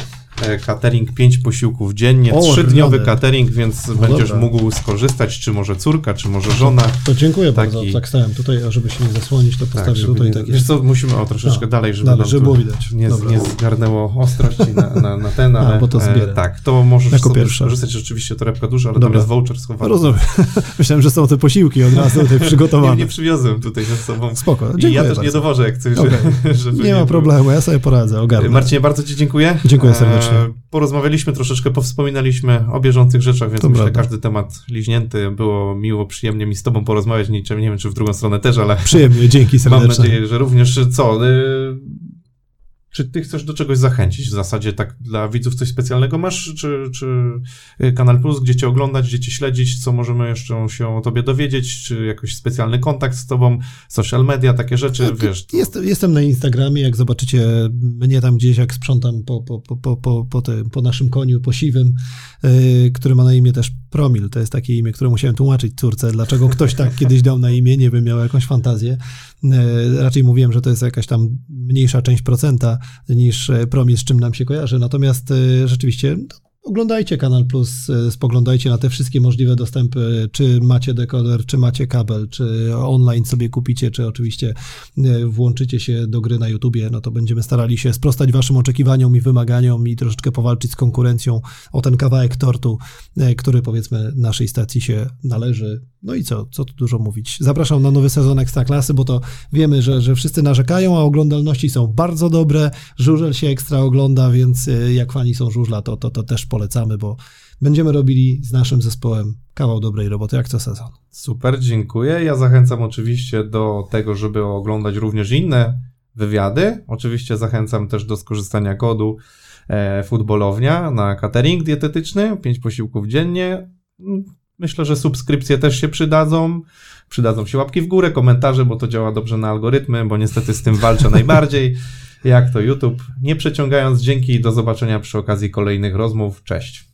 catering 5 posiłków dziennie, trzydniowy catering, więc no będziesz dobra. mógł skorzystać, czy może córka, czy może żona. To dziękuję taki... bardzo, tak stałem tutaj, żeby się nie zasłonić, to postawię tak, tutaj. Nie, takie... Wiesz co, musimy o troszeczkę no, dalej, żeby, dalej, żeby było widać. Nie, nie zgarnęło ostrości na, na, na ten, ale A, bo to e, tak, to możesz jako sobie pierwsza. skorzystać, oczywiście torebka duża, ale dobra. tam jest voucher schowany. Rozumiem. Myślałem, że są te posiłki od razu tutaj przygotowane. nie, nie przywiozłem tutaj ze sobą. Spoko, dziękuję I ja też bardzo. nie dowożę, jak coś, okay. żeby nie, nie ma problemu, ja sobie poradzę, ogarnę. Marcinie, bardzo ci dziękuję. Dziękuję serdecznie. Porozmawialiśmy troszeczkę, powspominaliśmy o bieżących rzeczach, więc to myślę, każdy temat liźnięty. Było miło, przyjemnie mi z tobą porozmawiać. Nie, nie wiem, czy w drugą stronę też, ale... Przyjemnie, dzięki serdecznie. Mam nadzieję, że również co... Y czy ty chcesz do czegoś zachęcić? W zasadzie tak dla widzów coś specjalnego masz? Czy, czy y, Kanal Plus, gdzie cię oglądać, gdzie cię śledzić? Co możemy jeszcze się o tobie dowiedzieć? Czy jakiś specjalny kontakt z tobą? Social media, takie rzeczy, no, wiesz? Jest, jestem na Instagramie, jak zobaczycie mnie tam gdzieś, jak sprzątam po, po, po, po, po, po, tym, po naszym koniu, po siwym, yy, który ma na imię też Promil. To jest takie imię, które musiałem tłumaczyć córce, dlaczego ktoś tak kiedyś dał na imię, nie wiem, miał jakąś fantazję. Yy, raczej mówiłem, że to jest jakaś tam mniejsza część procenta, niż e, Promis, z czym nam się kojarzy. Natomiast e, rzeczywiście Oglądajcie Kanal Plus, e, spoglądajcie na te wszystkie możliwe dostępy, czy macie dekoder, czy macie kabel, czy online sobie kupicie, czy oczywiście włączycie się do gry na YouTubie, no to będziemy starali się sprostać waszym oczekiwaniom i wymaganiom i troszeczkę powalczyć z konkurencją o ten kawałek tortu, który powiedzmy naszej stacji się należy. No i co, co tu dużo mówić. Zapraszam na nowy sezon Ekstraklasy, bo to wiemy, że, że wszyscy narzekają, a oglądalności są bardzo dobre, żużel się ekstra ogląda, więc y, jak fani są żużla, to, to, to też polecamy, bo będziemy robili z naszym zespołem kawał dobrej roboty, jak co sezon. Super, dziękuję. Ja zachęcam oczywiście do tego, żeby oglądać również inne wywiady. Oczywiście zachęcam też do skorzystania kodu e, futbolownia na catering dietetyczny, 5 posiłków dziennie Myślę, że subskrypcje też się przydadzą. Przydadzą się łapki w górę, komentarze, bo to działa dobrze na algorytmy, bo niestety z tym walczę najbardziej. Jak to YouTube. Nie przeciągając, dzięki i do zobaczenia przy okazji kolejnych rozmów. Cześć.